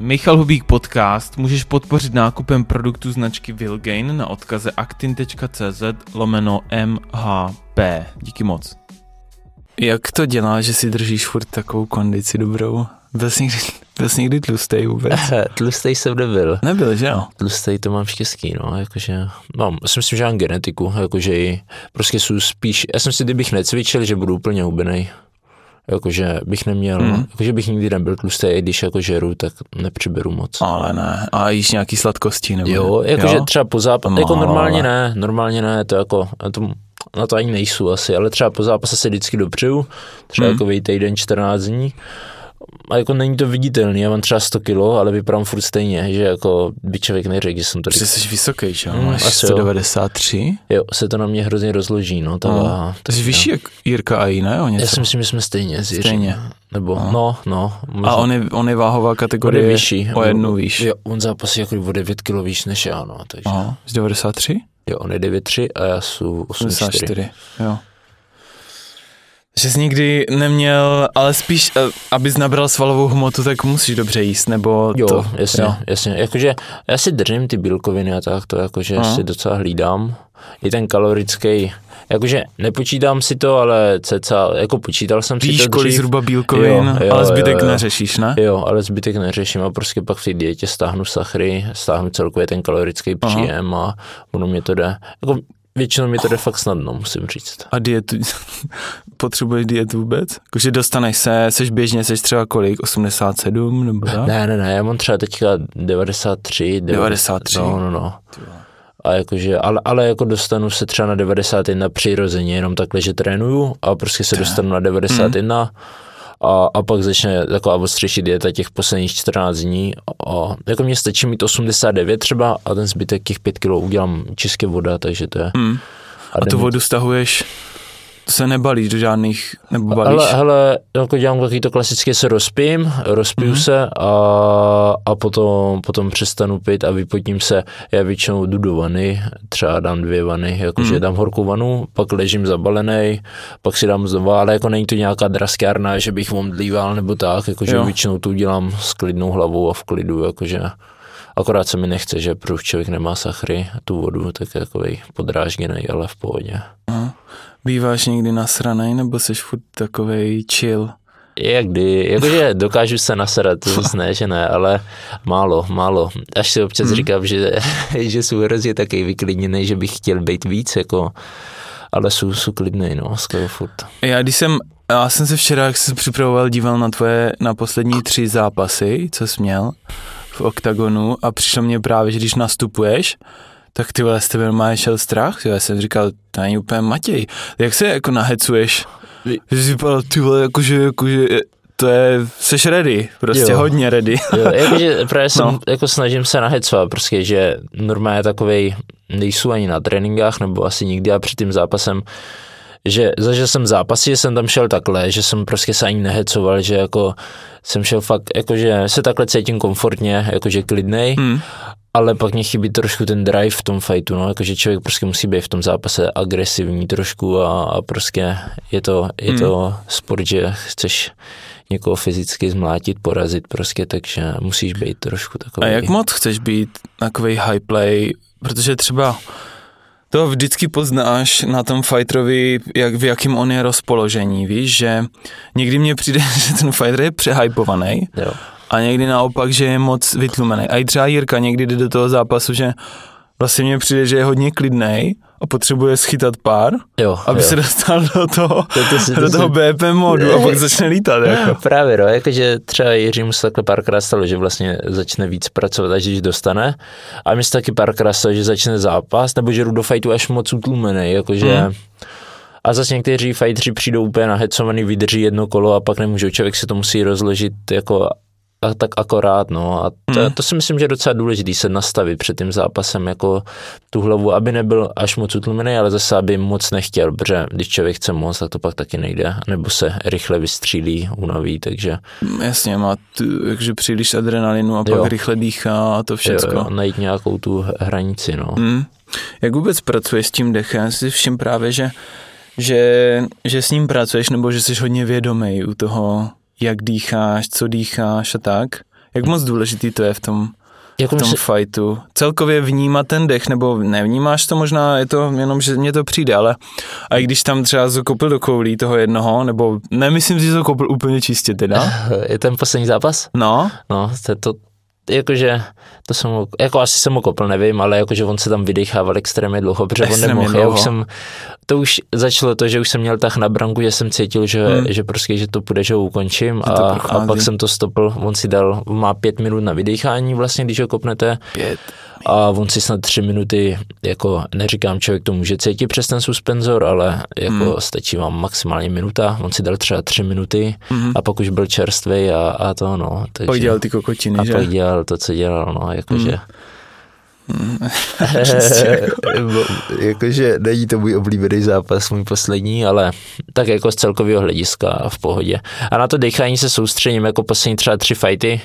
Michal Hubík podcast můžeš podpořit nákupem produktu značky Vilgain na odkaze actin.cz lomeno MHP. Díky moc. Jak to dělá, že si držíš furt takovou kondici dobrou? Byl jsi někdy, byl jsi někdy tlustej vůbec? tlustej jsem nebyl. Nebyl, že jo? Tlustej to mám štěstí, no, jakože, no, já si myslím, že mám genetiku, jakože i prostě jsou spíš, já jsem si, kdybych necvičil, že budu úplně hubenej. Jakože bych neměl, mm. jakože bych nikdy nebyl tlustý, i když jako žeru, tak nepřiberu moc. Ale ne. A jíš nějaký sladkosti? Nebo jo, jakože třeba po zápase, jako normálně ne, normálně ne, to jako, to, na to ani nejsou asi, ale třeba po zápase se vždycky dopřeju, třeba mm. jako týden 14 dní a jako není to viditelný, já mám třeba 100 kilo, ale vypadám furt stejně, že jako by člověk neřekl, že jsem to Protože jsi vysoký, že mm, Máš 193? Jo, se to na mě hrozně rozloží, no, ta no. váha. To jsi vyšší jak Jirka a ne? O něco? Já si myslím, že jsme stejně s Stejně. Nebo, no, no. no možná. A on je, on je váhová kategorie on je vyšší. o jednu výš. Jo, on zápasí jako o 9 kilo výš než já, no, takže. Aha, z 93? Jo, on je 9,3 a já jsem 84. 84, jo. Že jsi nikdy neměl, ale spíš, eh, abys nabral svalovou hmotu, tak musíš dobře jíst, nebo jo, to? jasně, jo, jasně. Jakože já si držím ty bílkoviny a tak, to jakože Aha. si docela hlídám. I ten kalorický, jakože nepočítám si to, ale ceca, jako počítal jsem Víš, si to kolik zhruba bílkovin, jo, jo, ale zbytek jo, jo. neřešíš, ne? Jo, ale zbytek neřeším a prostě pak v té dietě stáhnu sachry, stáhnu celkově ten kalorický příjem Aha. a ono mě to jde. Jako Většinou mi to jde fakt snadno, musím říct. A dietu, potřebuješ dietu vůbec? Jakože dostaneš se, seš běžně, seš třeba kolik, 87 nebo tak? Ne, ne, ne, já mám třeba teďka 93. 93? No, no, no. A jakože, ale, ale jako dostanu se třeba na 91 přirozeně, jenom takhle, že trénuju a prostě se dostanu na 91. Hmm a, a pak začne taková ostřejší dieta těch posledních 14 dní a jako mě stačí mít 89 třeba a ten zbytek těch 5 kg udělám čistě voda, takže to je. Mm. A, a tu vodu stahuješ se nebalíš do žádných, nebo balíš? Ale, hele, jako dělám taky to klasické, se rozpím, rozpiju mm-hmm. se a, a potom, potom přestanu pít a vypotím se. Já většinou jdu do vany, třeba dám dvě vany, jakože mm-hmm. dám horkou vanu, pak ležím zabalený, pak si dám znovu, ale jako není to nějaká draskárna, že bych omdlíval nebo tak, jakože jo. většinou to udělám s klidnou hlavou a v klidu, jakože akorát se mi nechce, že protože člověk nemá sachry, tu vodu, tak je takový podrážděný, ale v pohodě. Aha. Býváš někdy nasranej, nebo jsi furt takovej chill? Jak kdy, jakože dokážu se naserat, to ne, že ne, ale málo, málo. Až si občas hmm. říkám, že, že jsou hrozně taky vyklidněný, že bych chtěl být víc, jako, ale jsou, jsou klidný, no, skoro furt. Já když jsem, já jsem se včera, jak jsem připravoval, díval na tvoje, na poslední tři zápasy, co jsi měl v OKTAGONu a přišlo mě právě, že když nastupuješ, tak ty vole, z tebe normálně šel strach, já jsem říkal, to není úplně Matěj, jak se jako nahecuješ, že jsi vypadal, ty vole, jakože, jakože, to je, seš ready, prostě jo. hodně ready. jo, jakože právě jsem, no. jako snažím se nahecovat, prostě, že normálně takovej nejsou ani na tréninkách, nebo asi nikdy a před tím zápasem, že zažil jsem zápasy, že jsem tam šel takhle, že jsem prostě se ani nehecoval, že jako jsem šel fakt, jakože se takhle cítím komfortně, jakože klidnej hmm ale pak mě chybí trošku ten drive v tom fightu, no, jakože člověk prostě musí být v tom zápase agresivní trošku a, a prostě je to, je to hmm. sport, že chceš někoho fyzicky zmlátit, porazit prostě, takže musíš být trošku takový. A jak moc chceš být takový high play, protože třeba to vždycky poznáš na tom fighterovi, jak, v jakým on je rozpoložení, víš, že někdy mně přijde, že ten fighter je přehypovaný, jo a někdy naopak, že je moc vytlumený. A i třeba Jirka někdy jde do toho zápasu, že vlastně mně přijde, že je hodně klidný a potřebuje schytat pár, jo, aby jo. se dostal do toho, to, to si, to do toho BP modu a pak začne lítat. Jako. Právě, no, jakože třeba Jiří mu se takhle párkrát stalo, že vlastně začne víc pracovat, až když dostane. A mi se taky párkrát stalo, že začne zápas, nebo že jdu do fightu až moc utlumený, jakože... Hmm. A zase někteří fightři přijdou úplně nahecovaný, vydrží jedno kolo a pak nemůžou. Člověk si to musí rozložit jako a tak akorát, no. A to, hmm. to si myslím, že je docela důležité se nastavit před tím zápasem jako tu hlavu, aby nebyl až moc utlumený, ale zase, aby moc nechtěl, protože když člověk chce moc, tak to pak taky nejde, nebo se rychle vystřílí, unaví, takže... Jasně, má tu, jakže příliš adrenalinu a pak jo. rychle dýchá a to všecko. Jo, jo, najít nějakou tu hranici, no. Hmm. Jak vůbec pracuješ s tím dechem? Si všim právě, že, že, že s ním pracuješ, nebo že jsi hodně vědomý u toho jak dýcháš, co dýcháš a tak. Jak moc důležitý to je v tom, Jako v tom mysl- fightu? Celkově vnímat ten dech, nebo nevnímáš to možná, je to jenom, že mně to přijde, ale a i když tam třeba zakopil do koulí toho jednoho, nebo nemyslím si, že zakopil úplně čistě teda, je ten poslední zápas? no, No, to, to jakože, to jsem, jako asi jsem ho kopl, nevím, ale jakože on se tam vydechával extrémně dlouho, protože on Extrémně nemohl. Já už jsem, to už začalo to, že už jsem měl tak na branku, že jsem cítil, že, Hmm. že prostě, že to půjde, že ho ukončím a, a pak jsem to stopl, on si dal, on má pět minut na vydechání vlastně, když ho kopnete pět. A on si snad tři minuty, jako neříkám, člověk to může cítit přes ten suspenzor, ale jako Hmm. stačí vám maximálně minuta, on si dal třeba tři minuty Mhm. a pak už byl čerstvý a, a to no. Takže... Pak dělal ty kokotiny, A že? pak dělal to, co dělal, no, jakože... Přesně, jakože není to můj oblíbený zápas, můj poslední, ale tak jako z celkového hlediska v pohodě. A na to dechání se soustředím jako poslední třeba tři fighty.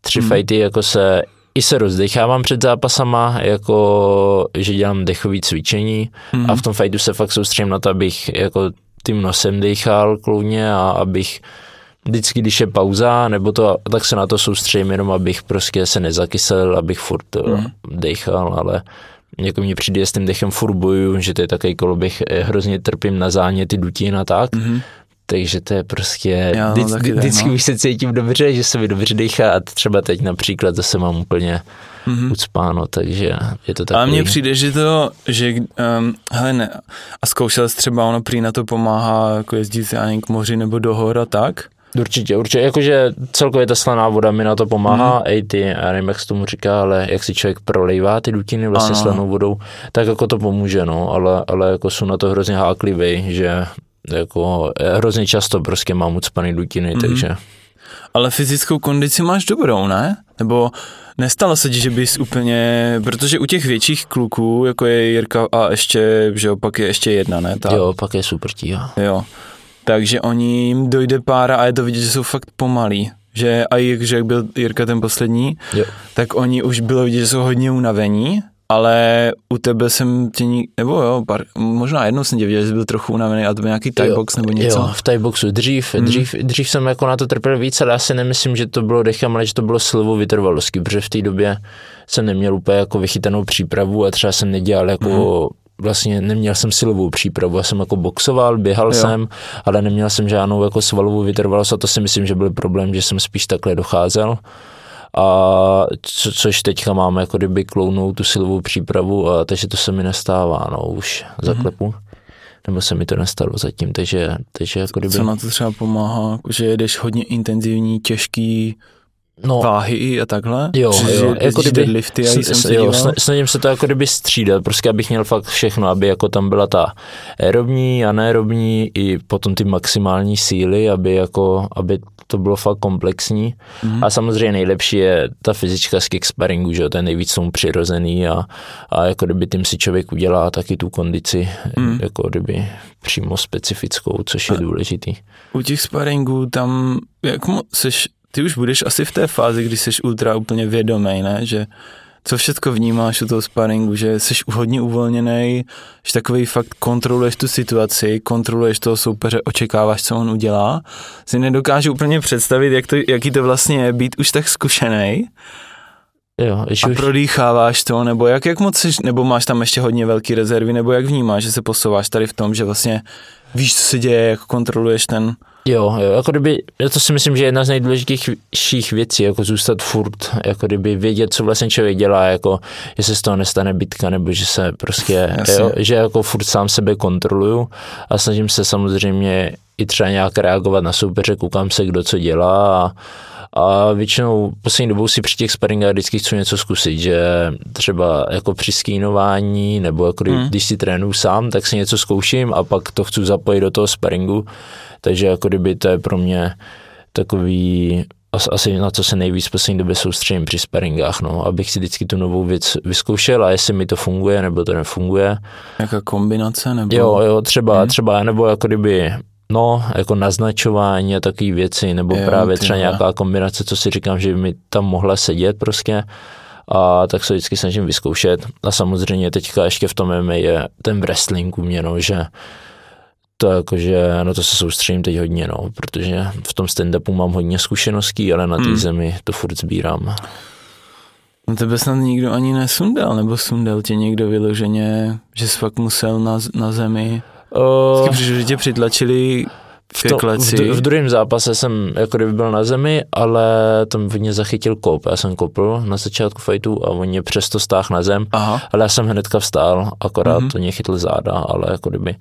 Tři Hmm. fighty jako se i se rozdechávám před zápasama, jako že dělám dechové cvičení Mhm. a v tom fightu se fakt soustředím na to, abych jako tím nosem dechal kloudně a abych vždycky, když je pauza, nebo to, tak se na to soustředím, jenom abych prostě se nezakysel, abych furt Mhm. mm. dechal, ale jako mně přijde, s tím dechem furt bojuju, že to je takový koloběh, eh, hrozně trpím na záněty dutin a tak, Mhm. Takže to je prostě, Já, no, vždycky, taky tak, vždycky no. už se cítím dobře, že se mi dobře dechá a třeba teď například zase mám úplně Mhm. ucpáno, takže je to A takový. mně přijde, že to, že, um, hele ne, a zkoušel jsi třeba, ono prý na to pomáhá jako jezdit, nevím, k moři nebo do hor a tak? Určitě, určitě, jakože celkově ta slaná voda mi na to pomáhá, mm. i ty, já nevím, jak se tomu říká, ale jak si člověk prolejvá ty dutiny vlastně Ano. slanou vodou, tak jako to pomůže, no, ale, ale jako jsou na to hrozně háklivý, že jako hrozně často prostě mám ucpaný dutiny, Mhm. mm. takže Ale fyzickou kondici máš dobrou, ne? Nebo nestalo se ti, že bys úplně, protože u těch větších kluků, jako je Jirka a ještě, že opak je ještě jedna, ne? Ta, jo, pak je super tíha. jo. Takže oni jim dojde pára a je to vidět, že jsou fakt pomalí. Že a jak, že jak byl Jirka ten poslední, Jo. tak oni už bylo vidět, že jsou hodně unavení, ale u tebe jsem tě ní, nebo jo, pár, možná jednou jsem tě viděl, že jsi byl trochu unavený, a to byl nějaký Thai Jo, box nebo něco. Jo, v Thai boxu. Dřív, Hmm. dřív, dřív jsem jako na to trpěl víc, ale já si nemyslím, že to bylo dechem, ale že to bylo silou vytrvalostí, protože v té době jsem neměl úplně jako vychytanou přípravu a třeba jsem nedělal jako Hmm. vlastně neměl jsem silovou přípravu, já jsem jako boxoval, běhal jo. jsem, ale neměl jsem žádnou jako svalovou vytrvalost a to si myslím, že byl problém, že jsem spíš takhle docházel. A co, což teďka mám jako kdyby klounou tu silovou přípravu, a, takže to se mi nestává, no už zaklepu. Nebo se mi to nestalo zatím, takže, takže jako kdyby... Co na to třeba pomáhá, jako, že jedeš hodně intenzivní, těžký no, váhy a takhle? Jo, Že jo, jako kdyby, já sn- jsem s- se jo, snažím se to jako kdyby střídat, prostě abych měl fakt všechno, aby jako tam byla ta aerobní, anaerobní i potom ty maximální síly, aby jako, aby to bylo fakt komplexní. Mhm. A samozřejmě nejlepší je ta fyzička z kicksparingu, že jo, to je nejvíc tomu přirozený a, a jako kdyby tím si člověk udělá taky tu kondici, Mhm. jako kdyby přímo specifickou, což je důležitý. U těch sparingů tam, jak mo- seš, ty už budeš asi v té fázi, kdy jsi ultra úplně vědomý, ne? Že co všechno vnímáš u toho sparingu, že jsi hodně uvolněný, že takový fakt kontroluješ tu situaci, kontroluješ toho soupeře, očekáváš, co on udělá. Si nedokážu úplně představit, jak to, jaký to vlastně je být už tak zkušený Jo, že a už, prodýcháváš to, nebo jak, jak moc jsi, nebo máš tam ještě hodně velký rezervy, nebo jak vnímáš, že se posouváš tady v tom, že vlastně víš, co se děje, jak kontroluješ ten Jo, jo, jako kdyby, já to si myslím, že je jedna z nejdůležitějších věcí, jako zůstat furt, jako kdyby vědět, co vlastně člověk dělá, jako, že se z toho nestane bitka, nebo že se prostě, Jasně. jo, že jako furt sám sebe kontroluju a snažím se samozřejmě i třeba nějak reagovat na soupeře, koukám se, kdo co dělá a, a většinou poslední dobou si při těch sparingách vždycky chci něco zkusit, že třeba jako při skínování nebo jako kdy, Hmm. když si trénuju sám, tak si něco zkouším a pak to chci zapojit do toho sparingu, takže jako kdyby to je pro mě takový as- asi na co se nejvíc v poslední době soustředím při sparingách, no, abych si vždycky tu novou věc vyzkoušel a jestli mi to funguje nebo to nefunguje. Jaká kombinace? Nebo... Jo, jo, třeba, Hmm. třeba, nebo jako kdyby No, jako naznačování a takové věci, nebo Jo, právě třeba vole. nějaká kombinace, co si říkám, že by mi tam mohla sedět prostě. A tak se vždycky snažím vyzkoušet. A samozřejmě teďka ještě v tom MMA je ten wrestling u mě, no, že to jakože, no to se soustředím teď hodně, no, protože v tom stand-upu mám hodně zkušeností, ale na té hmm. zemi to furt sbírám. No tebe snad nikdo ani nesundal, nebo sundal tě někdo vyloženě, že jsi fakt musel na, na zemi? Uh, Vždycky, že tě přitlačili v, to, v, v druhém zápase jsem jako kdyby byl na zemi, ale tam mě zachytil kop. Já jsem kopl na začátku fightu a on mě přesto stáhl na zem, Aha. ale já jsem hnedka vstál, akorát mm-hmm. to mě chytl záda, ale jako kdyby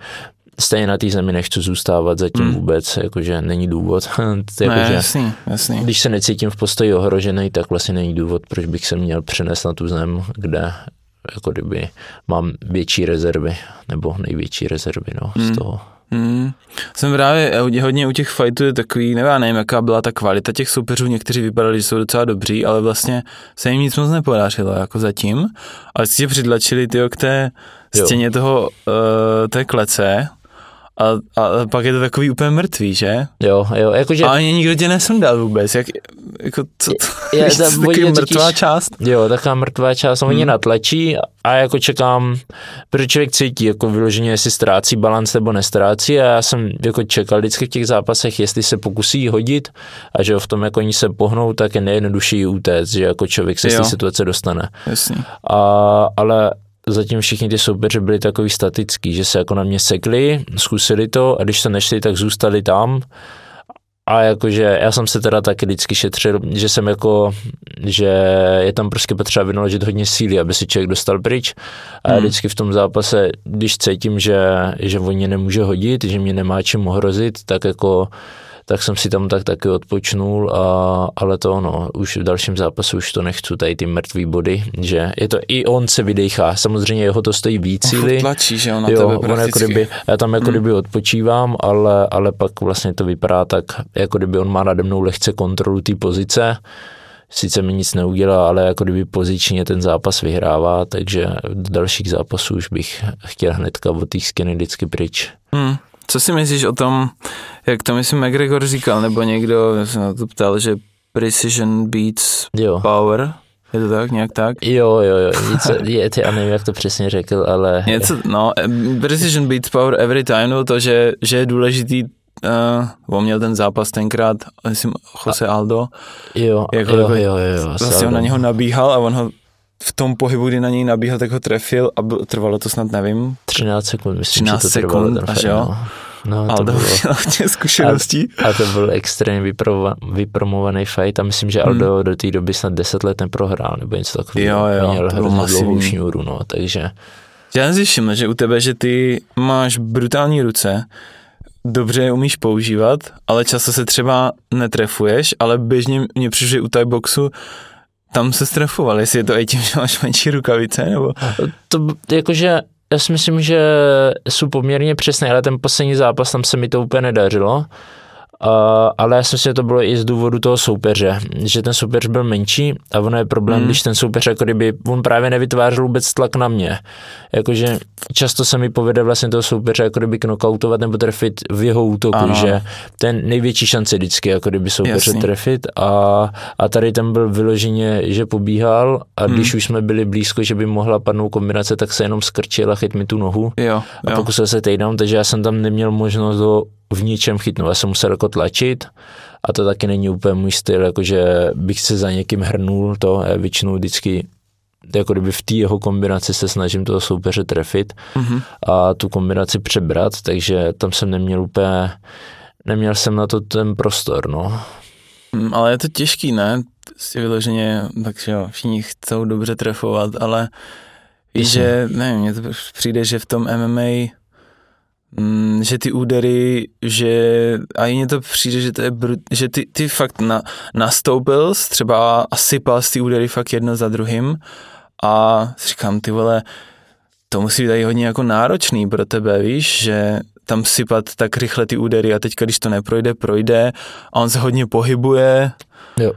stejně na té zemi nechci zůstávat zatím mm. vůbec, jakože není důvod. jako, ne, jasný, jasný. Když se necítím v postoji ohrožený, tak vlastně není důvod, proč bych se měl přenést na tu zem, kde jako kdyby mám větší rezervy, nebo největší rezervy no, mm. z hmm. toho. Hmm. Jsem právě hodně u těch fightů je takový, nevím, nevím, jaká byla ta kvalita těch soupeřů, někteří vypadali, že jsou docela dobří, ale vlastně se jim nic moc nepodařilo, jako zatím. Ale si přidlačili ty k té stěně jo. toho, uh, té klece a, a pak je to takový úplně mrtvý, že? Jo, jo, jakože... A ani nikdo tě nesundal vůbec, jak, jako co to, je, je, ta, takový mrtvá totiž, část? Jo, taková mrtvá část, oni hmm. natlačí a jako čekám, protože člověk cítí jako vyloženě, jestli ztrácí balans nebo nestrácí a já jsem jako čekal vždycky v těch zápasech, jestli se pokusí hodit a že v tom jako oni se pohnou, tak je nejjednodušší utéct, že jako člověk se jo. z té situace dostane. Jasně. A, ale zatím všichni ty soupeři byli takový statický, že se jako na mě sekli, zkusili to a když se nešli, tak zůstali tam. A jakože já jsem se teda taky vždycky šetřil, že jsem jako, že je tam prostě potřeba vynaložit hodně síly, aby si člověk dostal pryč. A hmm. vždycky v tom zápase, když cítím, že, že on mě nemůže hodit, že mě nemá čím ohrozit, tak jako tak jsem si tam tak taky odpočnul, a, ale to ono, už v dalším zápasu už to nechci, tady ty mrtvý body, že je to, i on se vydechá, samozřejmě jeho to stojí víc síly. tlačí, že on na jo, tebe on jako kdyby, já tam jako hmm. kdyby odpočívám, ale, ale pak vlastně to vypadá tak, jako kdyby on má nade mnou lehce kontrolu té pozice, sice mi nic neudělá, ale jako kdyby pozičně ten zápas vyhrává, takže do dalších zápasů už bych chtěl hnedka od té skiny vždycky pryč. Hmm. Co si myslíš o tom, jak to myslím McGregor říkal, nebo někdo se na to ptal, že precision beats jo. power? Je to tak, nějak tak? Jo, jo, jo, něco, je, já nevím, jak to přesně řekl, ale... Něco, no, precision beats power every time, no to, že, že je důležitý Uh, on měl ten zápas tenkrát, myslím, Jose Aldo. Jo, jako jo, jo, jo, jo. Vlastně on na něho nabíhal a on ho v tom pohybu, kdy na něj nabíhal, tak ho trefil a byl, trvalo to snad, nevím. 13 sekund, myslím, 13 že to sekund, trvalo. Až jo. No. No, Aldo to bylo, měl hodně zkušeností. A, a to byl extrémně vyprova, vypromovaný fight a myslím, že Aldo hmm. do té doby snad 10 let neprohrál, nebo něco takového. Jo, jo, měl to bylo masivní. šňůru, no, takže... Já si všiml, že u tebe, že ty máš brutální ruce, dobře je umíš používat, ale často se třeba netrefuješ, ale běžně mě přišlo, že u Thai boxu tam se strefoval, jestli je to i tím, že máš menší rukavice, nebo... To jakože já si myslím, že jsou poměrně přesné, ale ten poslední zápas tam se mi to úplně nedařilo. Uh, ale já si myslím, že to bylo i z důvodu toho soupeře, že ten soupeř byl menší a ono je problém, mm. když ten soupeř jako kdyby, on právě nevytvářel vůbec tlak na mě. Jakože často se mi povede vlastně toho soupeře jako kdyby knockoutovat nebo trefit v jeho útoku, ano. že ten největší šance vždycky jako kdyby soupeře Jasný. trefit a, a tady ten byl vyloženě, že pobíhal a mm. když už jsme byli blízko, že by mohla padnout kombinace, tak se jenom skrčil a chyt mi tu nohu jo, jo. a pokusil se takedown, takže já jsem tam neměl možnost ho v ničem chytnout. Já jsem musel jako tlačit a to taky není úplně můj styl, jakože bych se za někým hrnul to, já většinou vždycky jako kdyby v té jeho kombinaci se snažím toho soupeře trefit mm-hmm. a tu kombinaci přebrat, takže tam jsem neměl úplně, neměl jsem na to ten prostor, no. Mm, ale je to těžký, ne? Si vyloženě, takže jo, všichni chcou dobře trefovat, ale víš, že, nevím, mně to přijde, že v tom MMA Mm, že ty údery, že a mně to přijde, že, to je brut, že ty, ty fakt na, nastoupil třeba a sypal z ty údery fakt jedno za druhým a říkám, ty vole, to musí být tady hodně jako náročný pro tebe, víš, že tam sypat tak rychle ty údery a teďka, když to neprojde, projde a on se hodně pohybuje. Jo.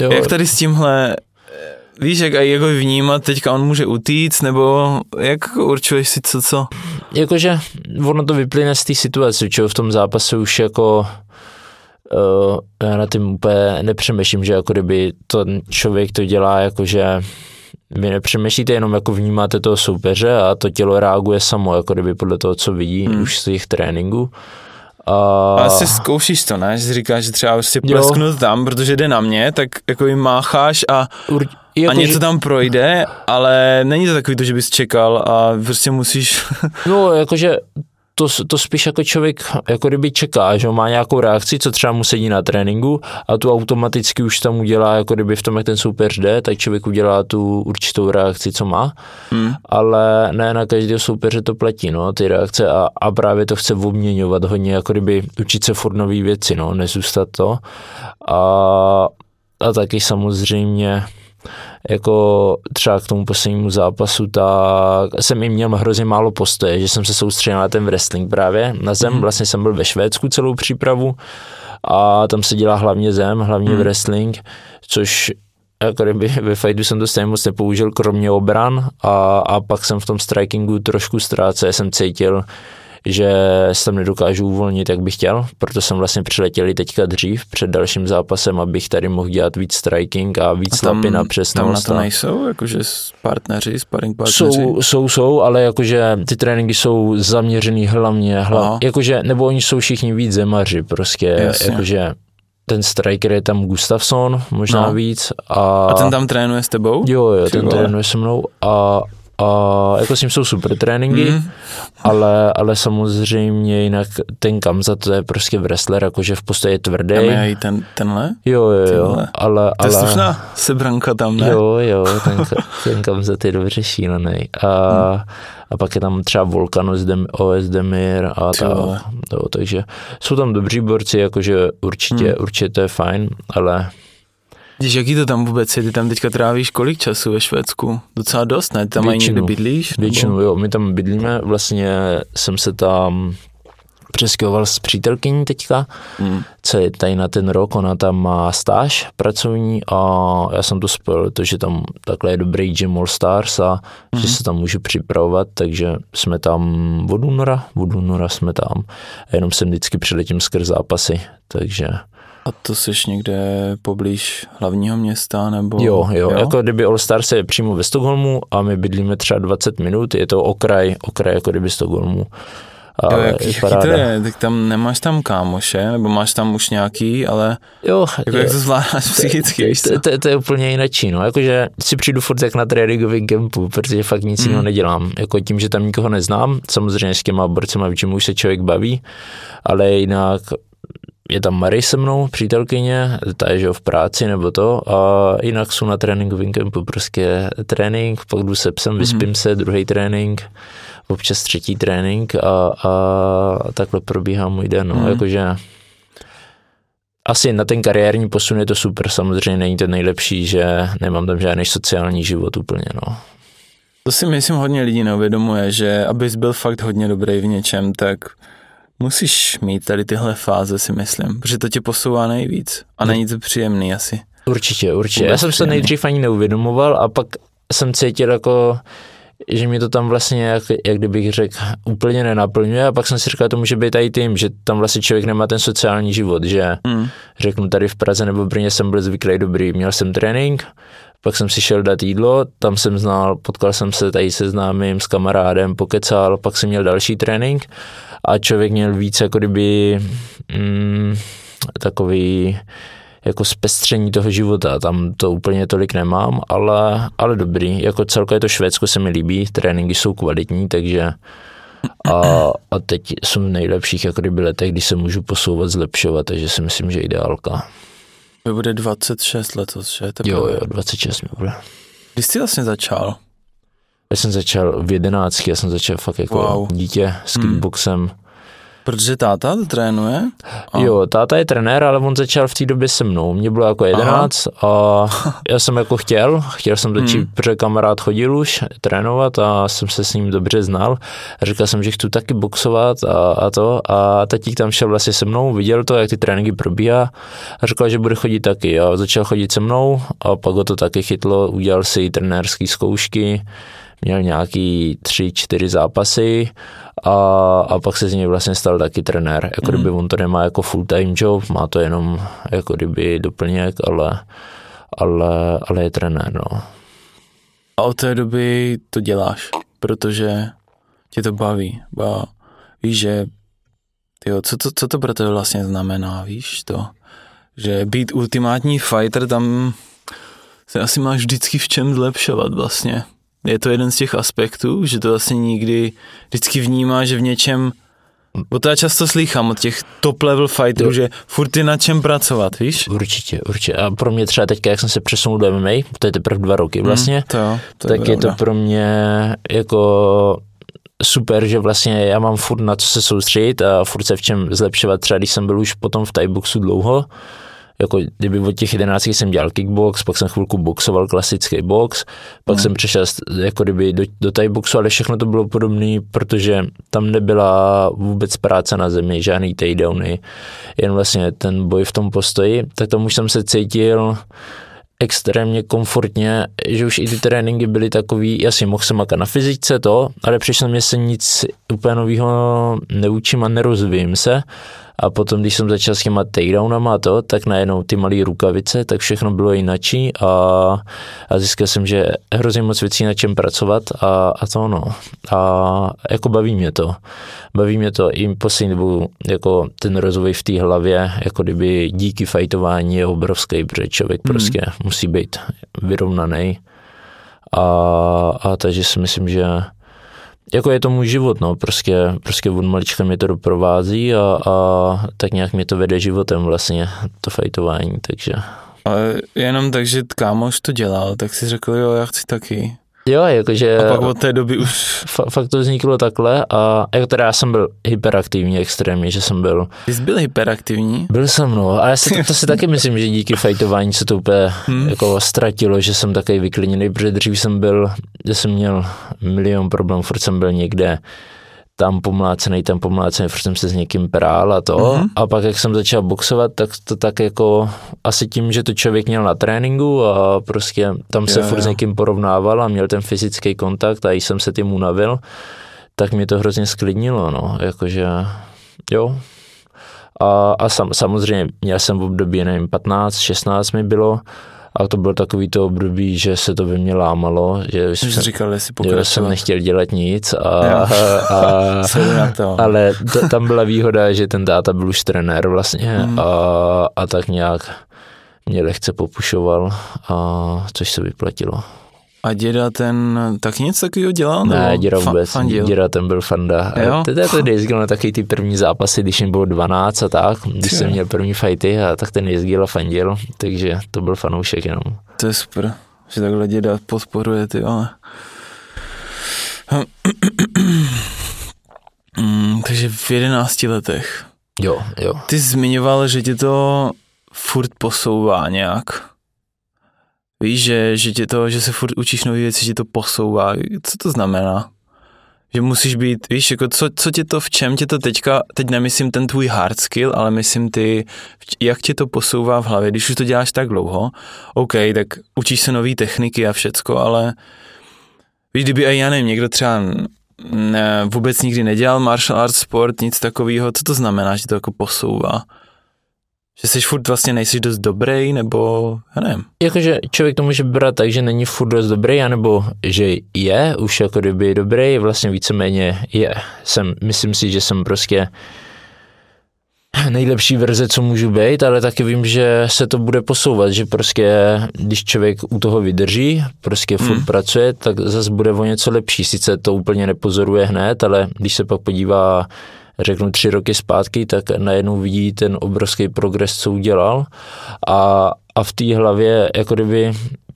Jo. Jak tady s tímhle víš, jak jako vnímat, teďka on může utíct, nebo jak určuješ si co, co? Jakože ono to vyplyne z té situace, čo v tom zápase už jako uh, já na tím úplně nepřemýšlím, že jako kdyby to člověk to dělá jakože vy nepřemýšlíte, jenom jako vnímáte toho soupeře a to tělo reaguje samo, jako kdyby podle toho, co vidí hmm. už z těch tréninků. A... Ale si zkoušíš to, ne? Že říkáš, že třeba si plesknu tam, protože jde na mě, tak jako jim mácháš a, Ur... jako, a něco že... tam projde, ale není to takový to, že bys čekal a prostě musíš... no, jakože to, to spíš jako člověk jako kdyby čeká, že má nějakou reakci, co třeba mu sedí na tréninku a tu automaticky už tam udělá, jako kdyby v tom, jak ten soupeř jde, tak člověk udělá tu určitou reakci, co má, hmm. ale ne na každého soupeře to platí, no, ty reakce a, a právě to chce obměňovat hodně, jako kdyby učit se furt nové věci, no, nezůstat to a, a taky samozřejmě jako třeba k tomu poslednímu zápasu, tak jsem i měl hrozně málo postoje, že jsem se soustředil na ten wrestling právě na zem. Mm. Vlastně jsem byl ve Švédsku celou přípravu a tam se dělá hlavně zem, hlavně mm. wrestling, což jako kdyby ve fightu jsem to stejně moc nepoužil, kromě obran a, a pak jsem v tom strikingu trošku ztrácel, jsem cítil, že se tam nedokážu uvolnit, jak bych chtěl, proto jsem vlastně přiletěl teďka dřív před dalším zápasem, abych tady mohl dělat víc striking a víc a tam, lapy na přesnost. Tam na to nejsou, jakože partneři, sparring partneři? Jsou, jsou, jsou, ale jakože ty tréninky jsou zaměřený hlavně, hlavně jakože, nebo oni jsou všichni víc zemaři, prostě, Jasně. jakože ten striker je tam Gustafsson, možná no. víc. A, a ten tam trénuje s tebou? Jo, jo, ten trénuje se mnou a, a jako s ním jsou super tréninky, mm. ale, ale samozřejmě jinak ten Kamza to je prostě wrestler, jakože v podstatě je tvrdý. Tam je i ten, tenhle? Jo, jo, jo. Tenhle. Ale, to je ale, slušná sebranka tam, ne? Jo, jo, ten, ten Kamza je dobře šílený. A, mm. a pak je tam třeba Volkan OS Demir a tak. Jo, takže jsou tam dobří borci, jakože určitě, mm. určitě to je fajn, ale Víš, jaký to tam vůbec je? Ty tam teďka trávíš kolik času ve Švédsku? Docela dost, ne? Ty tam mají někde bydlíš? Většinu, nebo? jo. My tam bydlíme. Vlastně jsem se tam přeskyhoval s přítelkyní teďka, hmm. co je tady na ten rok, ona tam má stáž pracovní a já jsem to spojil, to, že tam takhle je dobrý gym All Stars a hmm. že se tam můžu připravovat, takže jsme tam od února, od února jsme tam a jenom jsem vždycky přiletím skrz zápasy, takže a to jsi někde poblíž hlavního města nebo? Jo, jo, jo? jako kdyby All Stars je přímo ve Stockholmu a my bydlíme třeba 20 minut, je to okraj, okraj jako kdyby Stockholmu. A jo, jaký, jaký to je? Tak tam nemáš tam kámoše, nebo máš tam už nějaký, ale jo, jako jo. jak to zvládáš psychicky, to, to, to, to, je úplně jináčí, no, jakože si přijdu furt jak na tréninkový kempu, protože fakt nic mm. jiného nedělám, jako tím, že tam nikoho neznám, samozřejmě s těma borcema, čím už se člověk baví, ale jinak je tam Mary se mnou, přítelkyně, ta je že v práci nebo to a jinak jsou na tréninkovém kempu prostě trénink, pak jdu se psem, vyspím mm-hmm. se, druhý trénink, občas třetí trénink a, a takhle probíhá můj den, no, mm-hmm. jakože asi na ten kariérní posun je to super, samozřejmě není to nejlepší, že nemám tam žádný sociální život úplně, no. To si myslím hodně lidí neuvědomuje, že abys byl fakt hodně dobrý v něčem, tak Musíš mít tady tyhle fáze, si myslím, protože to tě posouvá nejvíc a není to příjemný asi. Určitě, určitě. Vůbec Já jsem příjemný. se nejdřív ani neuvědomoval a pak jsem cítil jako, že mi to tam vlastně, jak, jak kdybych řekl, úplně nenaplňuje a pak jsem si říkal, to může být i tím, že tam vlastně člověk nemá ten sociální život, že mm. řeknu tady v Praze nebo v Brně jsem byl zvyklý dobrý, měl jsem trénink, pak jsem si šel dát jídlo, tam jsem znal, potkal jsem se tady se známým, s kamarádem, pokecal, pak jsem měl další trénink a člověk měl víc jako kdyby mm, takový jako zpestření toho života, tam to úplně tolik nemám, ale, ale dobrý, jako celkově to Švédsko se mi líbí, tréninky jsou kvalitní, takže a, a teď jsem v nejlepších jako kdyby letech, kdy se můžu posouvat, zlepšovat, takže si myslím, že ideálka. To bude 26 letos, že? Jo, jo, 26 mi bude. Kdy jsi vlastně začal? Já jsem začal v 11, já jsem začal fakt jako wow. dítě s hmm. kickboxem. Hmm Protože táta to trénuje? A... Jo, táta je trenér, ale on začal v té době se mnou. Mě bylo jako jedenáct a já jsem jako chtěl, chtěl jsem začít, hmm. protože kamarád chodil už trénovat a jsem se s ním dobře znal. Říkal jsem, že chci taky boxovat a, a to a tatík tam šel vlastně se mnou, viděl to, jak ty tréninky probíhá a říkal, že bude chodit taky a začal chodit se mnou a pak ho to taky chytlo, udělal si trenérské zkoušky, měl nějaký tři, čtyři zápasy a, a pak se z něj vlastně stal taky trenér. Jako kdyby on to nemá jako full time job, má to jenom jako kdyby doplněk, ale, ale, ale je trenér, no. A od té doby to děláš, protože tě to baví. Ba, víš, že tyjo, co, to, co to pro tebe vlastně znamená, víš to? Že být ultimátní fighter, tam se asi máš vždycky v čem zlepšovat vlastně. Je to jeden z těch aspektů, že to vlastně nikdy vždycky vnímá, že v něčem Bo to já často slychám od těch top level fighterů, že furt je na čem pracovat, víš? Určitě, určitě. A pro mě třeba teďka, jak jsem se přesunul do MMA, to je teprve dva roky vlastně, mm, to, to tak je, je to pro mě jako super, že vlastně já mám furt na co se soustředit a furt se v čem zlepšovat. Třeba když jsem byl už potom v Thai boxu dlouho, jako kdyby od těch 11 jsem dělal kickbox, pak jsem chvilku boxoval klasický box, pak hmm. jsem přešel jako kdyby do, do Thai boxu, ale všechno to bylo podobné, protože tam nebyla vůbec práce na zemi, žádný takedowny, jen vlastně ten boj v tom postoji, tak tomu už jsem se cítil extrémně komfortně, že už i ty tréninky byly takový, jasně mohl jsem makat na fyzice to, ale přišlo mě se nic úplně nového neučím a nerozvím se a potom, když jsem začal s těma takedownama a to, tak najednou ty malé rukavice, tak všechno bylo jinačí a, a zjistil jsem, že hrozně moc věcí na čem pracovat a, a to ono. A jako baví mě to. Baví mě to i poslední dobu, jako ten rozvoj v té hlavě, jako kdyby díky fajtování je obrovský, protože člověk mm. prostě musí být vyrovnaný. A, a takže si myslím, že jako je to můj život, no, prostě, prostě od malička mě to doprovází a, a tak nějak mě to vede životem vlastně, to fajtování, takže. Ale jenom tak, že kámoš to dělal, tak si řekl, jo, já chci taky. Jo, jakože... A pak od té doby už... Fakt to vzniklo takhle a jako teda já jsem byl hyperaktivní extrémně, že jsem byl... Ty jsi byl hyperaktivní? Byl jsem, no. A já si to, to si taky myslím, že díky fajtování se to úplně hmm. jako ztratilo, že jsem takový vyklidněný, protože dřív jsem byl, že jsem měl milion problémů, furt jsem byl někde tam pomlácený, tam pomlácený, furt jsem se s někým prál a to. Mm-hmm. A pak, jak jsem začal boxovat, tak to tak jako asi tím, že to člověk měl na tréninku a prostě tam se yeah, furt s někým porovnával a měl ten fyzický kontakt a jsem se tím unavil, tak mě to hrozně sklidnilo, no, jakože jo. A, a sam, samozřejmě měl jsem v období, nevím, 15, 16 mi bylo, a to bylo takový to období, že se to ve mně lámalo, že jsem, říkal, jestli že jsem nechtěl dělat nic a, a, to. ale to, tam byla výhoda, že ten táta byl už trenér vlastně hmm. a, a tak nějak mě lehce popušoval, a což se vyplatilo. A děda ten tak něco takového dělal? Ne, děda vůbec. Fandil? Děda ten byl fanda. To je to jezdil na taky ty první zápasy, když jim bylo 12 a tak, když jsem měl první fighty a tak ten jezdil a fandil, takže to byl fanoušek jenom. To je super, že takhle děda podporuje, ty ale... Mm, takže v 11 letech. Jo, jo. Ty zmiňoval, že tě to furt posouvá nějak. Víš, že, že, tě to, že se furt učíš nové věci, že to posouvá. Co to znamená? Že musíš být, víš, jako co, co tě to, v čem tě to teďka, teď nemyslím ten tvůj hard skill, ale myslím ty, jak tě to posouvá v hlavě, když už to děláš tak dlouho, OK, tak učíš se nové techniky a všecko, ale víš, kdyby i já nevím, někdo třeba ne, vůbec nikdy nedělal martial arts sport, nic takového, co to znamená, že to jako posouvá? Že jsi furt vlastně nejsi dost dobrý, nebo já nevím. Jakože člověk to může brát tak, že není furt dost dobrý, anebo že je už jako kdyby dobrý, vlastně víceméně je. Jsem, myslím si, že jsem prostě nejlepší verze, co můžu být, ale taky vím, že se to bude posouvat, že prostě když člověk u toho vydrží, prostě furt hmm. pracuje, tak zase bude o něco lepší. Sice to úplně nepozoruje hned, ale když se pak podívá řeknu tři roky zpátky, tak najednou vidí ten obrovský progres, co udělal a, a v té hlavě jako kdyby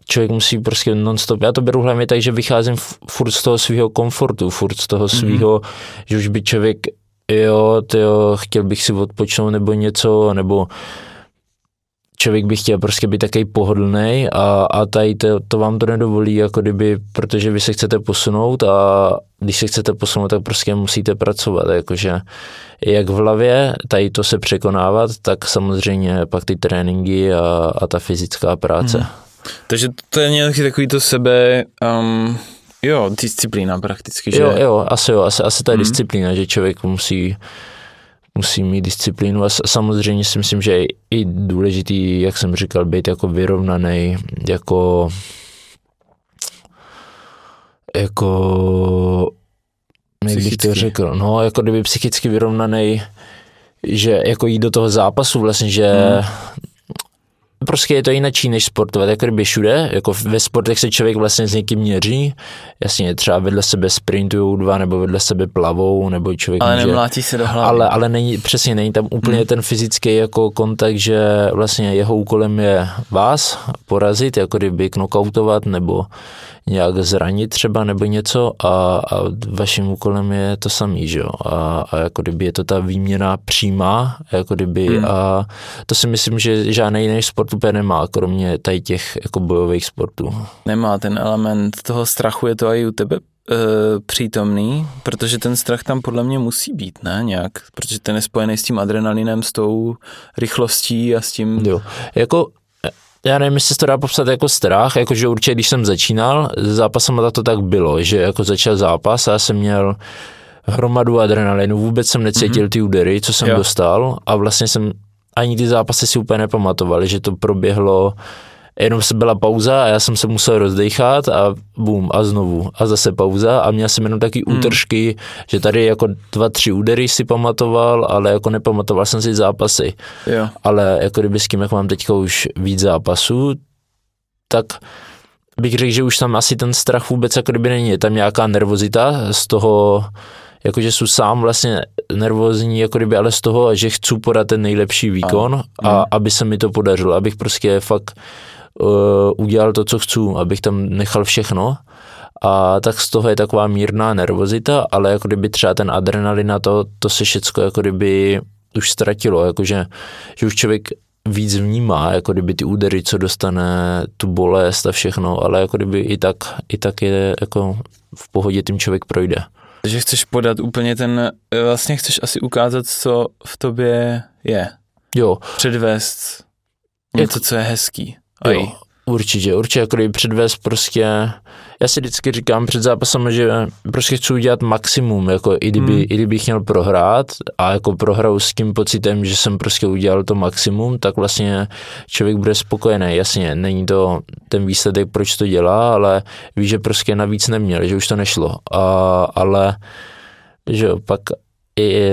člověk musí prostě non-stop, já to beru hlavně tak, že vycházím furt z toho svého komfortu, furt z toho svého, mm-hmm. že už by člověk, jo, tyjo, chtěl bych si odpočnout nebo něco, nebo člověk by chtěl prostě být takový pohodlný a, a tady to, to vám to nedovolí, jako kdyby, protože vy se chcete posunout a když se chcete posunout, tak prostě musíte pracovat, jakože jak v hlavě tady to se překonávat, tak samozřejmě pak ty tréninky a, a ta fyzická práce. Hmm. Takže to je nějaký takový to sebe, um, jo, disciplína prakticky, že? Jo, jo, asi jo, asi, asi ta hmm. disciplína, že člověk musí musí mít disciplínu a samozřejmě si myslím, že je i důležitý, jak jsem říkal, být jako vyrovnaný, jako jako, jak bych to řekl, no jako kdyby psychicky vyrovnaný, že jako jít do toho zápasu vlastně, že Hmm. Prostě je to jinačí než sportovat, jako kdyby všude, jako ve sportech se člověk vlastně s někým měří, jasně třeba vedle sebe sprintujou dva, nebo vedle sebe plavou, nebo člověk Ale může, nemlátí se do hlavy. ale, ale není, přesně není tam úplně Hmm. ten fyzický jako kontakt, že vlastně jeho úkolem je vás porazit, jako kdyby knockoutovat nebo nějak zranit třeba nebo něco a, a vaším úkolem je to samý, že jo, a, a jako kdyby je to ta výměna přímá, jako kdyby Hmm. a to si myslím, že žádný jiný sport úplně nemá, kromě tady těch jako bojových sportů. Nemá ten element toho strachu, je to i u tebe e, přítomný, protože ten strach tam podle mě musí být, ne, nějak, protože ten je spojený s tím adrenalinem, s tou rychlostí a s tím, Jo, jako já nevím, jestli se to dá popsat jako strach, jakože určitě, když jsem začínal s zápasem, tak to tak bylo, že jako začal zápas a já jsem měl hromadu adrenalinu, vůbec jsem necítil ty údery, co jsem Jo. dostal a vlastně jsem ani ty zápasy si úplně nepamatoval, že to proběhlo jenom se byla pauza a já jsem se musel rozdechat a bum a znovu a zase pauza a měl jsem jenom taky Hmm. útržky, že tady jako dva, tři údery si pamatoval, ale jako nepamatoval jsem si zápasy jo, ale jako kdyby s tím, jak mám teďka už víc zápasů, tak bych řekl, že už tam asi ten strach vůbec jako kdyby není. Je tam nějaká nervozita z toho, jakože jsou sám vlastně nervózní, jako kdyby, ale z toho, že chci podat ten nejlepší výkon a Mm. aby se mi to podařilo, abych prostě fakt udělal to, co chci, abych tam nechal všechno. A tak z toho je taková mírná nervozita, ale jako kdyby třeba ten adrenalin a to, to se všecko jako kdyby už ztratilo, jakože že už člověk víc vnímá, jako kdyby ty údery, co dostane, tu bolest a všechno, ale jako kdyby i tak, i tak je jako v pohodě tím člověk projde. že chceš podat úplně ten, e, vlastně chceš asi ukázat, co v tobě je, Jo, předvést něco, co je hezký. A jo určitě, určitě jako kdyby předvést prostě, já si vždycky říkám před zápasem, že prostě chci udělat maximum, jako i kdyby, Hmm. i kdybych měl prohrát a jako prohraju s tím pocitem, že jsem prostě udělal to maximum, tak vlastně člověk bude spokojený, jasně, není to ten výsledek, proč to dělá, ale ví, že prostě navíc neměl, že už to nešlo, a, ale že jo, pak i,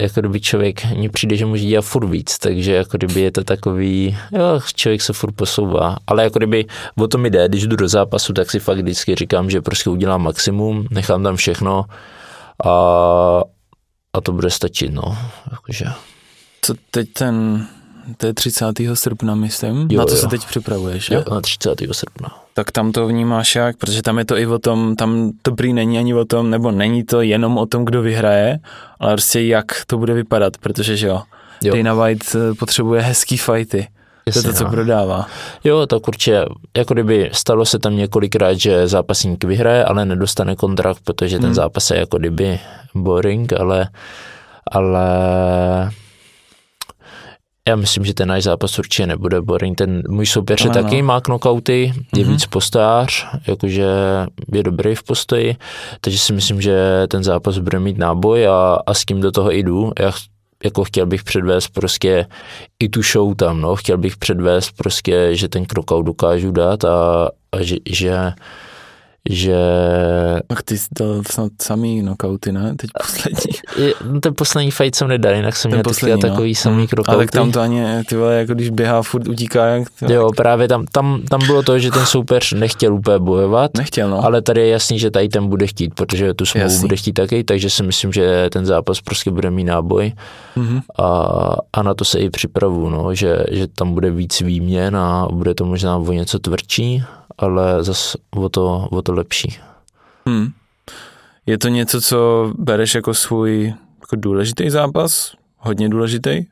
jako kdyby člověk, mně přijde, že může dělat furt víc, takže jako kdyby je to takový, jo, člověk se furt posouvá, ale jako kdyby o to mi jde, když jdu do zápasu, tak si fakt vždycky říkám, že prostě udělám maximum, nechám tam všechno a, a to bude stačit, no, jakože. Co teď ten, to je 30. srpna, myslím, Jo, na to jo. se teď připravuješ, Jo, jo? na 30. srpna. tak tam to vnímáš jak, protože tam je to i o tom, tam to prý není ani o tom, nebo není to jenom o tom, kdo vyhraje, ale prostě jak to bude vypadat, protože že jo, Jo. Dana White eh, potřebuje hezký fighty, to je to, co no. prodává. Jo, tak určitě, jako kdyby stalo se tam několikrát, že zápasník vyhraje, ale nedostane kontrakt, protože ten Hmm. zápas je jako kdyby boring, ale, ale já myslím, že ten náš zápas určitě nebude boring. Ten můj soupeř je no. taky, má knockouty, je Mhm. víc postář, jakože je dobrý v postoji, takže si myslím, že ten zápas bude mít náboj a, a s kým do toho jdu. Já jako chtěl bych předvést prostě i tu show tam, no. Chtěl bych předvést prostě, že ten knockout dokážu dát a, a že, že, že Tak ty jsi dal snad samý knockouty, ne? Teď poslední. no ten poslední fight jsem nedal, jinak jsem Ten měl poslední, no. takový samý Hmm. knockouty. Ale tak tam to ani, ty vole, jako když běhá, furt utíká, jak ty Jo, právě tam, tam, tam bylo to, že ten soupeř nechtěl úplně bojovat, nechtěl, no. ale tady je jasný, že tady ten bude chtít, protože tu smlouvu Jasný. bude chtít taky, takže si myslím, že ten zápas prostě bude mít náboj Mhm. a, a na to se i připravu, no, že, že tam bude víc výměn a bude to možná o něco tvrdší, ale zas o to, o to lepší. Hmm. Je to něco, co bereš jako svůj jako důležitý zápas? Hodně důležitý?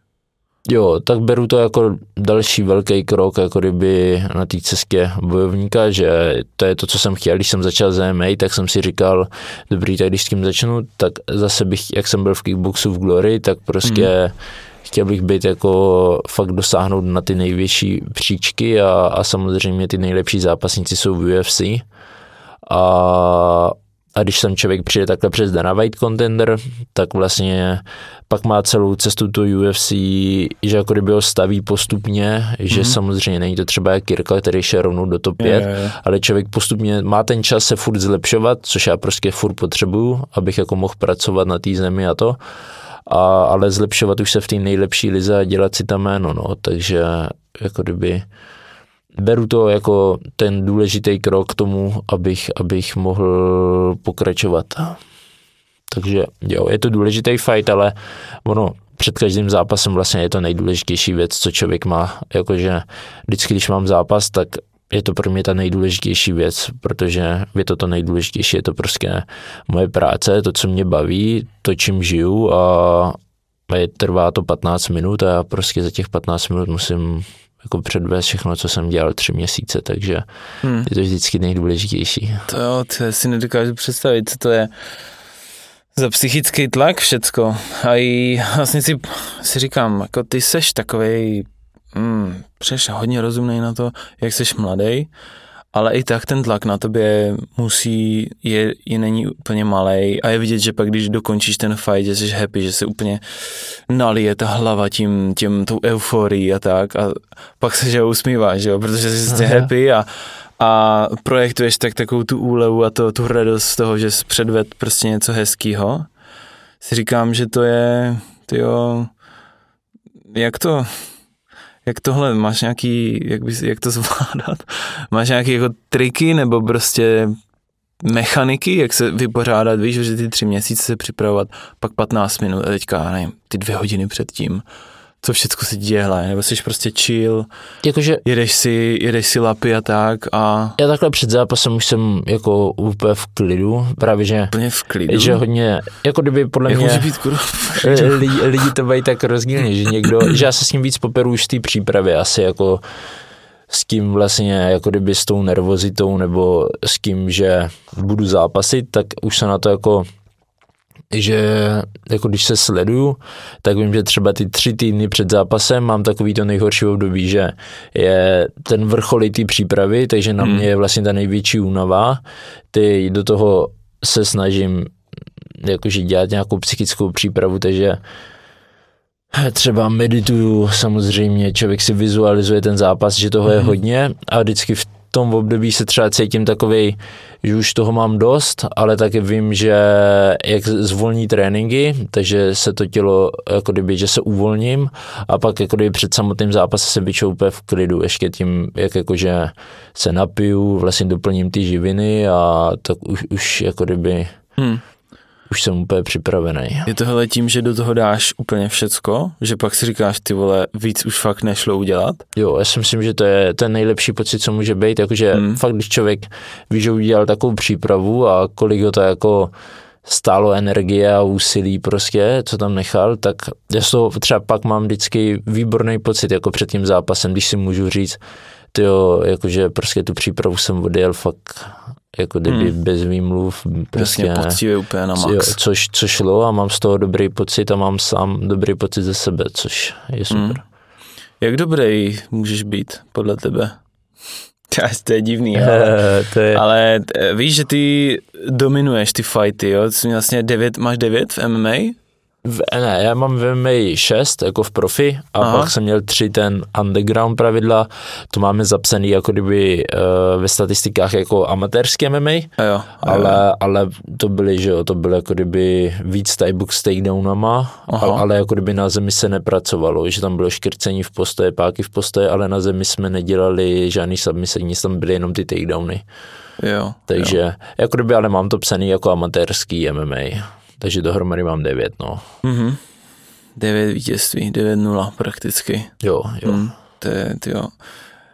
Jo, tak beru to jako další velký krok, jako kdyby na té cestě bojovníka, že to je to, co jsem chtěl, když jsem začal z MMA, tak jsem si říkal, dobrý, tak když s tím začnu, tak zase bych, jak jsem byl v kickboxu v Glory, tak prostě hmm. chtěl bych být jako fakt dosáhnout na ty největší příčky a, a samozřejmě ty nejlepší zápasníci jsou v UFC. A a když sem člověk přijde takhle přes Dana White Contender, tak vlastně pak má celou cestu to UFC, že jako kdyby ho staví postupně, že mm-hmm. samozřejmě není to třeba jak Kirka, který šel rovnou do top 5, je, je. ale člověk postupně má ten čas se furt zlepšovat, což já prostě furt potřebuju, abych jako mohl pracovat na té zemi a to, a, ale zlepšovat už se v té nejlepší lize a dělat si tam jméno, no, takže jako kdyby beru to jako ten důležitý krok k tomu, abych, abych mohl pokračovat. Takže jo, je to důležitý fight, ale ono před každým zápasem vlastně je to nejdůležitější věc, co člověk má. Jakože vždycky, když mám zápas, tak je to pro mě ta nejdůležitější věc, protože je to to nejdůležitější, je to prostě moje práce, to, co mě baví, to, čím žiju a je, trvá to 15 minut a já prostě za těch 15 minut musím jako předvést všechno, co jsem dělal tři měsíce, takže hmm. je to vždycky nejdůležitější. To jo, to si nedokážu představit, co to je za psychický tlak všecko. A i vlastně si, si říkám, jako ty seš takovej, hmm, přeš hodně rozumný na to, jak seš mladý, ale i tak ten tlak na tobě musí, je, je není úplně malý a je vidět, že pak když dokončíš ten fight, že jsi happy, že se úplně nalije ta hlava tím, tím tou euforií a tak a pak se že usmíváš, že jo, protože jsi Aha. happy a, a projektuješ tak takovou tu úlevu a to, tu radost z toho, že jsi předved prostě něco hezkýho. Si říkám, že to je, tyjo, jak to, jak tohle, máš nějaký, jak, bys, jak to zvládat? Máš nějaké jako triky nebo prostě mechaniky, jak se vypořádat, víš, že ty tři měsíce se připravovat, pak 15 minut a teďka, nevím, ty dvě hodiny předtím co všechno se děje, nebo jsi prostě chill, Jakože, jedeš, si, jedeš si lapy a tak a... Já takhle před zápasem už jsem jako úplně v klidu, právě že... Úplně v klidu? Že hodně, jako kdyby podle Jak mě... může být lidi, lidi to mají tak rozdílně, že někdo, že já se s ním víc poperu už v té přípravě, asi jako s tím vlastně, jako kdyby s tou nervozitou nebo s tím, že budu zápasit, tak už se na to jako že jako když se sleduju, tak vím, že třeba ty tři týdny před zápasem mám takový to nejhorší období, že je ten vrcholitý přípravy, takže na hmm. mě je vlastně ta největší únava. Ty do toho se snažím jakože dělat nějakou psychickou přípravu, takže třeba medituju samozřejmě, člověk si vizualizuje ten zápas, že toho je hmm. hodně a vždycky v tom období se třeba cítím takový, že už toho mám dost, ale taky vím, že jak zvolní tréninky, takže se to tělo, jako kdyby, že se uvolním a pak jako kdyby před samotným zápasem se byčou úplně v klidu, ještě tím, jak jakože se napiju, vlastně doplním ty živiny a tak už, už jako kdyby hmm už jsem úplně připravený. Je tohle tím, že do toho dáš úplně všecko, že pak si říkáš, ty vole, víc už fakt nešlo udělat? Jo, já si myslím, že to je ten nejlepší pocit, co může být, jakože hmm. fakt, když člověk ví, že udělal takovou přípravu a kolik ho to jako stálo energie a úsilí prostě, co tam nechal, tak já z toho třeba pak mám vždycky výborný pocit jako před tím zápasem, když si můžu říct, tyjo, jakože prostě tu přípravu jsem odjel fakt jako kdyby hmm. bez výmluv. Prostě, poctivě úplně na max. Jo, což, což šlo a mám z toho dobrý pocit a mám sám dobrý pocit ze sebe, což je super. Hmm. Jak dobrý můžeš být podle tebe? to je divný, ale, to je... ale eh, víš, že ty dominuješ ty fighty, jo? Vlastně devět, máš devět v MMA? V, ne, já mám v MMA 6, jako v profi, a Aha. pak jsem měl tři ten underground pravidla, to máme zapsaný jako kdyby uh, ve statistikách jako amatérský MMA, a jo, a ale, jo. ale to byly, že jo, to bylo jako kdyby víc tiebook s takedownama, Aha. ale jako kdyby na zemi se nepracovalo, že tam bylo škrcení v postoje, páky v postoje, ale na zemi jsme nedělali žádný submise, nic tam byly jenom ty takedowny. Jo, Takže jo. jako kdyby, ale mám to psaný jako amatérský MMA takže dohromady mám 9, no. Mm-hmm. 9 vítězství, 9-0 prakticky. Jo, jo. Mm, to je, ty jo.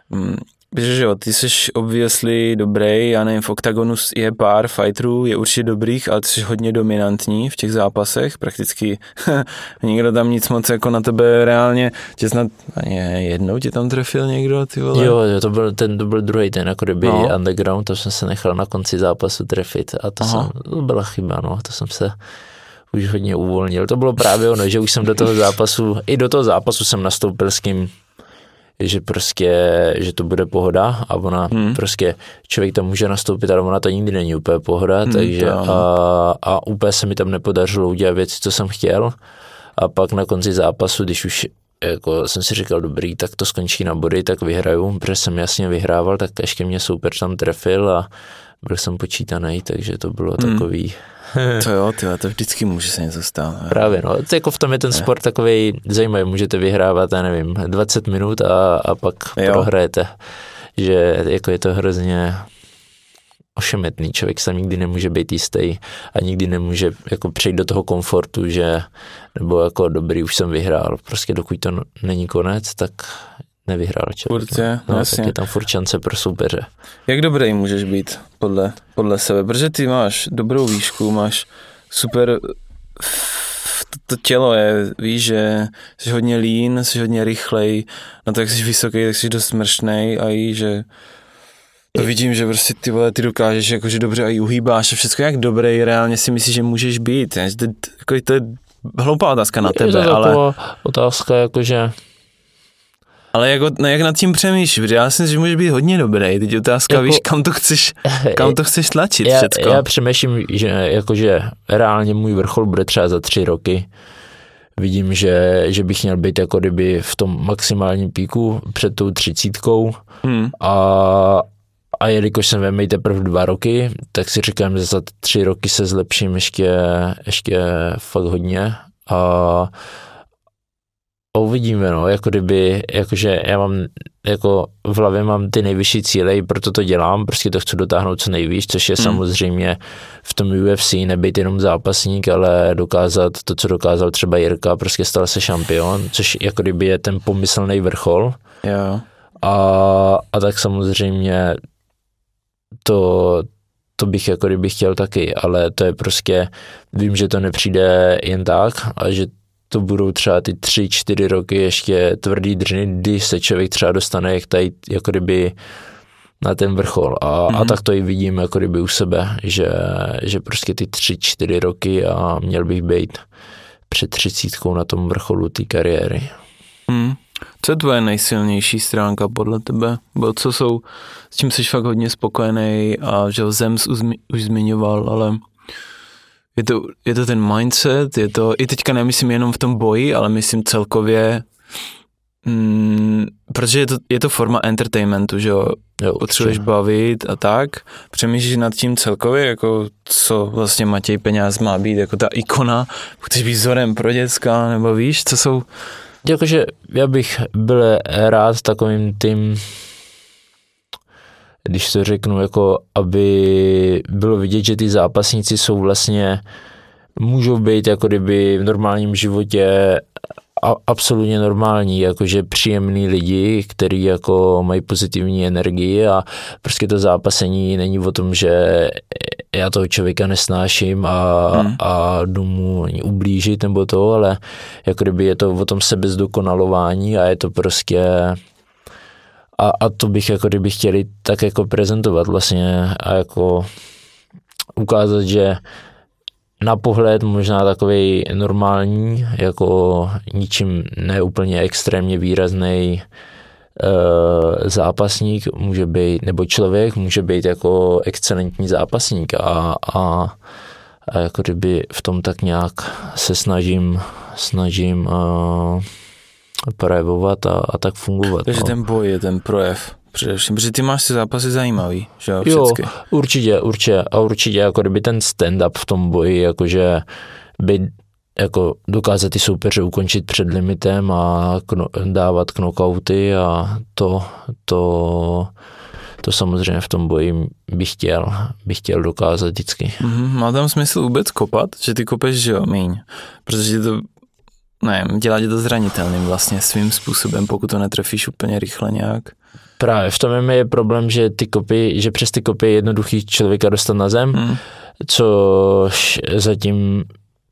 Mm, Víš, že jo, ty jsi obviously dobrý, já nevím, v OKTAGONu je pár fighterů, je určitě dobrých, ale ty jsi hodně dominantní v těch zápasech, prakticky nikdo tam nic moc jako na tebe reálně, tě snad ani jednou tě tam trefil někdo, ty vole? Jo, to byl, ten, to byl druhý ten, jako kdyby no. underground, to jsem se nechal na konci zápasu trefit a to, jsem, to byla chyba, no, to jsem se už hodně uvolnil. To bylo právě ono, že už jsem do toho zápasu, i do toho zápasu jsem nastoupil s tím že prostě, že to bude pohoda a ona hmm. prostě, člověk tam může nastoupit, ale ona to nikdy není úplně pohoda, hmm, takže a, a úplně se mi tam nepodařilo udělat věci, co jsem chtěl a pak na konci zápasu, když už jako jsem si říkal, dobrý, tak to skončí na body, tak vyhraju, protože jsem jasně vyhrával, tak ještě mě super tam trefil a byl jsem počítaný, takže to bylo hmm. takový... to jo, tyhle, to vždycky může se něco stát. Právě, no. To jako v tom je ten sport takový zajímavý, můžete vyhrávat, já nevím, 20 minut a, a pak jo. prohrajete. Že jako je to hrozně ošemetný, člověk se nikdy nemůže být jistý a nikdy nemůže jako přejít do toho komfortu, že nebo jako dobrý, už jsem vyhrál. Prostě dokud to není konec, tak nevyhrál člověk. Určitě, no, jasně. tak je tam furt šance pro soupeře. Jak dobrý můžeš být podle, podle sebe? Protože ty máš dobrou výšku, máš super to, to tělo je, víš, že jsi hodně lín, jsi hodně rychlej, no tak jsi vysoký, tak jsi dost smršnej a jí, že to vidím, že prostě ty vole, ty dokážeš jakože dobře a i uhýbáš a všechno jak dobrý reálně si myslíš, že můžeš být. Ne? To, jako, to je hloupá otázka na tebe, je to ale... otázka jakože ale jako, no jak nad tím přemýšlíš, já si myslím, že můžeš být hodně dobrý. Teď otázka, jako, víš, kam to chceš, kam to chceš tlačit já, všecko. Já přemýšlím, že jakože reálně můj vrchol bude třeba za tři roky. Vidím, že, že bych měl být jako kdyby v tom maximálním píku před tou třicítkou hmm. a, a jelikož jsem ve teprve dva roky, tak si říkám, že za tři roky se zlepším ještě, ještě fakt hodně a a uvidíme, no, jako kdyby, jakože já mám, jako v hlavě mám ty nejvyšší cíle, proto to dělám, prostě to chci dotáhnout co nejvíc, což je hmm. samozřejmě v tom UFC nebýt jenom zápasník, ale dokázat to, co dokázal třeba Jirka, prostě stal se šampion, což jako kdyby je ten pomyslný vrchol. Jo. A, a tak samozřejmě to, to bych jako kdyby chtěl taky, ale to je prostě, vím, že to nepřijde jen tak a že to budou třeba ty tři, čtyři roky ještě tvrdý dřiny, když se člověk třeba dostane jak tady, jako kdyby na ten vrchol. A, mm-hmm. a mhm. tak to i vidím jako kdyby u sebe, že, že prostě ty tři, čtyři roky a měl bych být před třicítkou na tom vrcholu té kariéry. Mm. Co je tvoje nejsilnější stránka podle tebe? Bo co jsou, s čím jsi fakt hodně spokojený a že Zems už, už zmiňoval, ale je to, je to ten mindset, je to, i teďka nemyslím jenom v tom boji, ale myslím celkově, mm, protože je to, je to forma entertainmentu, že jo, jo potřebuješ bavit a tak, přemýšlíš nad tím celkově, jako co vlastně Matěj Peňáz má být, jako ta ikona, chceš být vzorem pro děcka, nebo víš, co jsou... Jakože já bych byl rád takovým tím když to řeknu, jako aby bylo vidět, že ty zápasníci jsou vlastně, můžou být jako kdyby v normálním životě a, absolutně normální, jakože příjemný lidi, kteří jako mají pozitivní energii a prostě to zápasení není o tom, že já toho člověka nesnáším a, hmm. a jdu mu ublížit nebo to, ale jako kdyby je to o tom sebezdokonalování a je to prostě a, a to bych jako kdyby chtěli tak jako prezentovat vlastně a jako ukázat, že na pohled možná takový normální, jako ničím neúplně extrémně výrazný e, zápasník může být, nebo člověk může být jako excelentní zápasník. A, a, a jako kdyby v tom tak nějak se snažím, snažím e, projevovat a, a tak fungovat. Takže no. ten boj je ten projev především, protože ty máš ty zápasy zajímavý, že jo, Jo, určitě, určitě a určitě jako kdyby ten stand-up v tom boji, jakože by jako dokázat ty soupeře ukončit před limitem a kno, dávat knockouty a to, to, to samozřejmě v tom boji bych chtěl, bych chtěl dokázat vždycky. Mm-hmm. Má tam smysl vůbec kopat, že ty kopeš, že jo, míň, protože to ne, dělá tě to zranitelným vlastně svým způsobem, pokud to netrefíš úplně rychle nějak. Právě v tom je problém, že ty kopy, že přes ty kopy je jednoduchý člověka dostat na zem, hmm. což zatím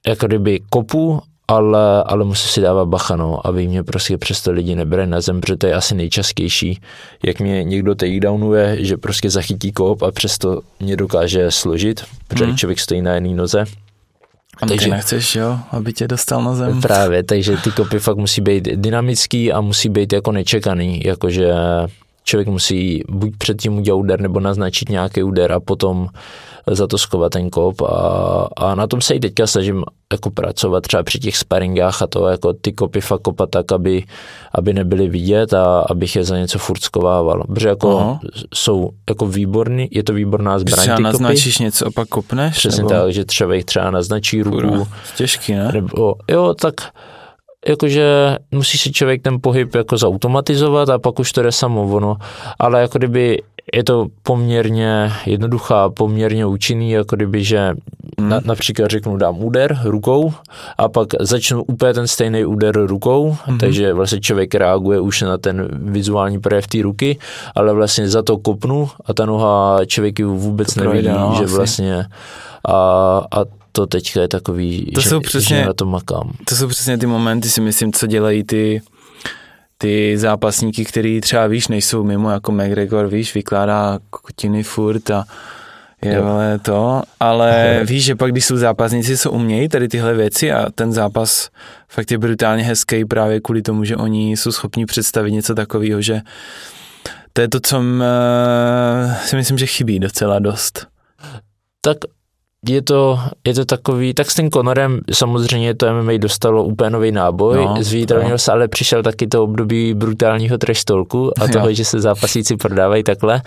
jako kdyby kopu, ale, ale musí si dávat bacha, no, aby mě prostě přesto lidi nebere na zem, protože to je asi nejčastější, jak mě někdo takedownuje, že prostě zachytí kop a přesto mě dokáže složit, protože hmm. člověk stojí na jedné noze A takže, ty nechceš, jo, aby tě dostal na zem. Právě, takže ty kopy fakt musí být dynamický a musí být jako nečekaný, jakože člověk musí buď předtím udělat úder nebo naznačit nějaký úder a potom za to skovat ten kop a, a na tom se i teďka snažím jako pracovat třeba při těch sparingách a to jako ty kopy fakt kopat tak, aby, aby nebyly vidět a abych je za něco furt skovával. Protože jako Aha. jsou jako výborný, je to výborná zbraň třeba ty naznačíš kopy. něco a pak kopneš? Přesně nebo? tak, že třeba jich třeba naznačí ruku. Těžký, ne? Nebo, jo, tak jakože musí si člověk ten pohyb jako zautomatizovat a pak už to jde samo ono, ale jako kdyby je to poměrně jednoduchá, poměrně účinný, jako kdyby, že hmm. na, například řeknu dám úder rukou a pak začnu úplně ten stejný úder rukou, hmm. takže vlastně člověk reaguje už na ten vizuální projev té ruky, ale vlastně za to kopnu a ta noha člověk vůbec to nevidí, no, že vlastně a, a to teďka je takový, to že, jsou přesně, že na to makám. To jsou přesně ty momenty, si myslím, co dělají ty ty zápasníky, který třeba víš, nejsou mimo, jako McGregor, víš, vykládá kotiny furt a je ale to, ale víš, že pak, když jsou zápasníci, co umějí tady tyhle věci a ten zápas fakt je brutálně hezký právě kvůli tomu, že oni jsou schopni představit něco takového, že to je to, co eh, si myslím, že chybí docela dost. Tak je to, je to takový, tak s tím Conorem samozřejmě to MMA dostalo úplně nový náboj, no, zviditelnil se, ale přišel taky to období brutálního treštolku a toho, jo. že se zápasíci prodávají takhle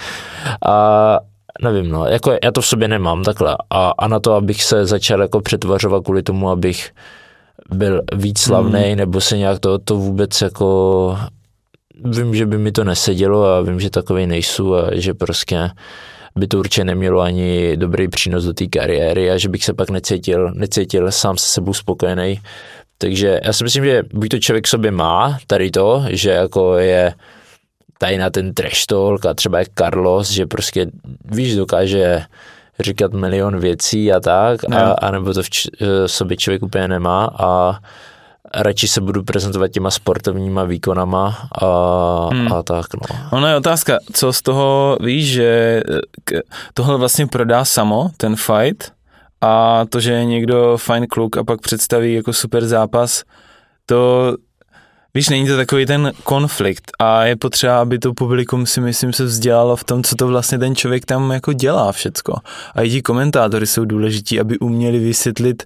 a nevím, no, jako já to v sobě nemám takhle a, a na to, abych se začal jako přetvařovat kvůli tomu, abych byl víc slavný, hmm. nebo se nějak to, to vůbec jako vím, že by mi to nesedělo a vím, že takový nejsou a že prostě by to určitě nemělo ani dobrý přínos do té kariéry a že bych se pak necítil, necítil sám se sebou spokojený. Takže já si myslím, že buď to člověk sobě má tady to, že jako je tady na ten trash talk a třeba jak Carlos, že prostě víš, dokáže říkat milion věcí a tak, a, a nebo to v č- sobě člověk úplně nemá a radši se budu prezentovat těma sportovníma výkonama a, hmm. a tak. No. Ono je otázka, co z toho víš, že tohle vlastně prodá samo, ten fight, a to, že je někdo fajn kluk a pak představí jako super zápas, to Víš, není to takový ten konflikt a je potřeba, aby to publikum si myslím se vzdělalo v tom, co to vlastně ten člověk tam jako dělá všecko. A i ti komentátory jsou důležití, aby uměli vysvětlit,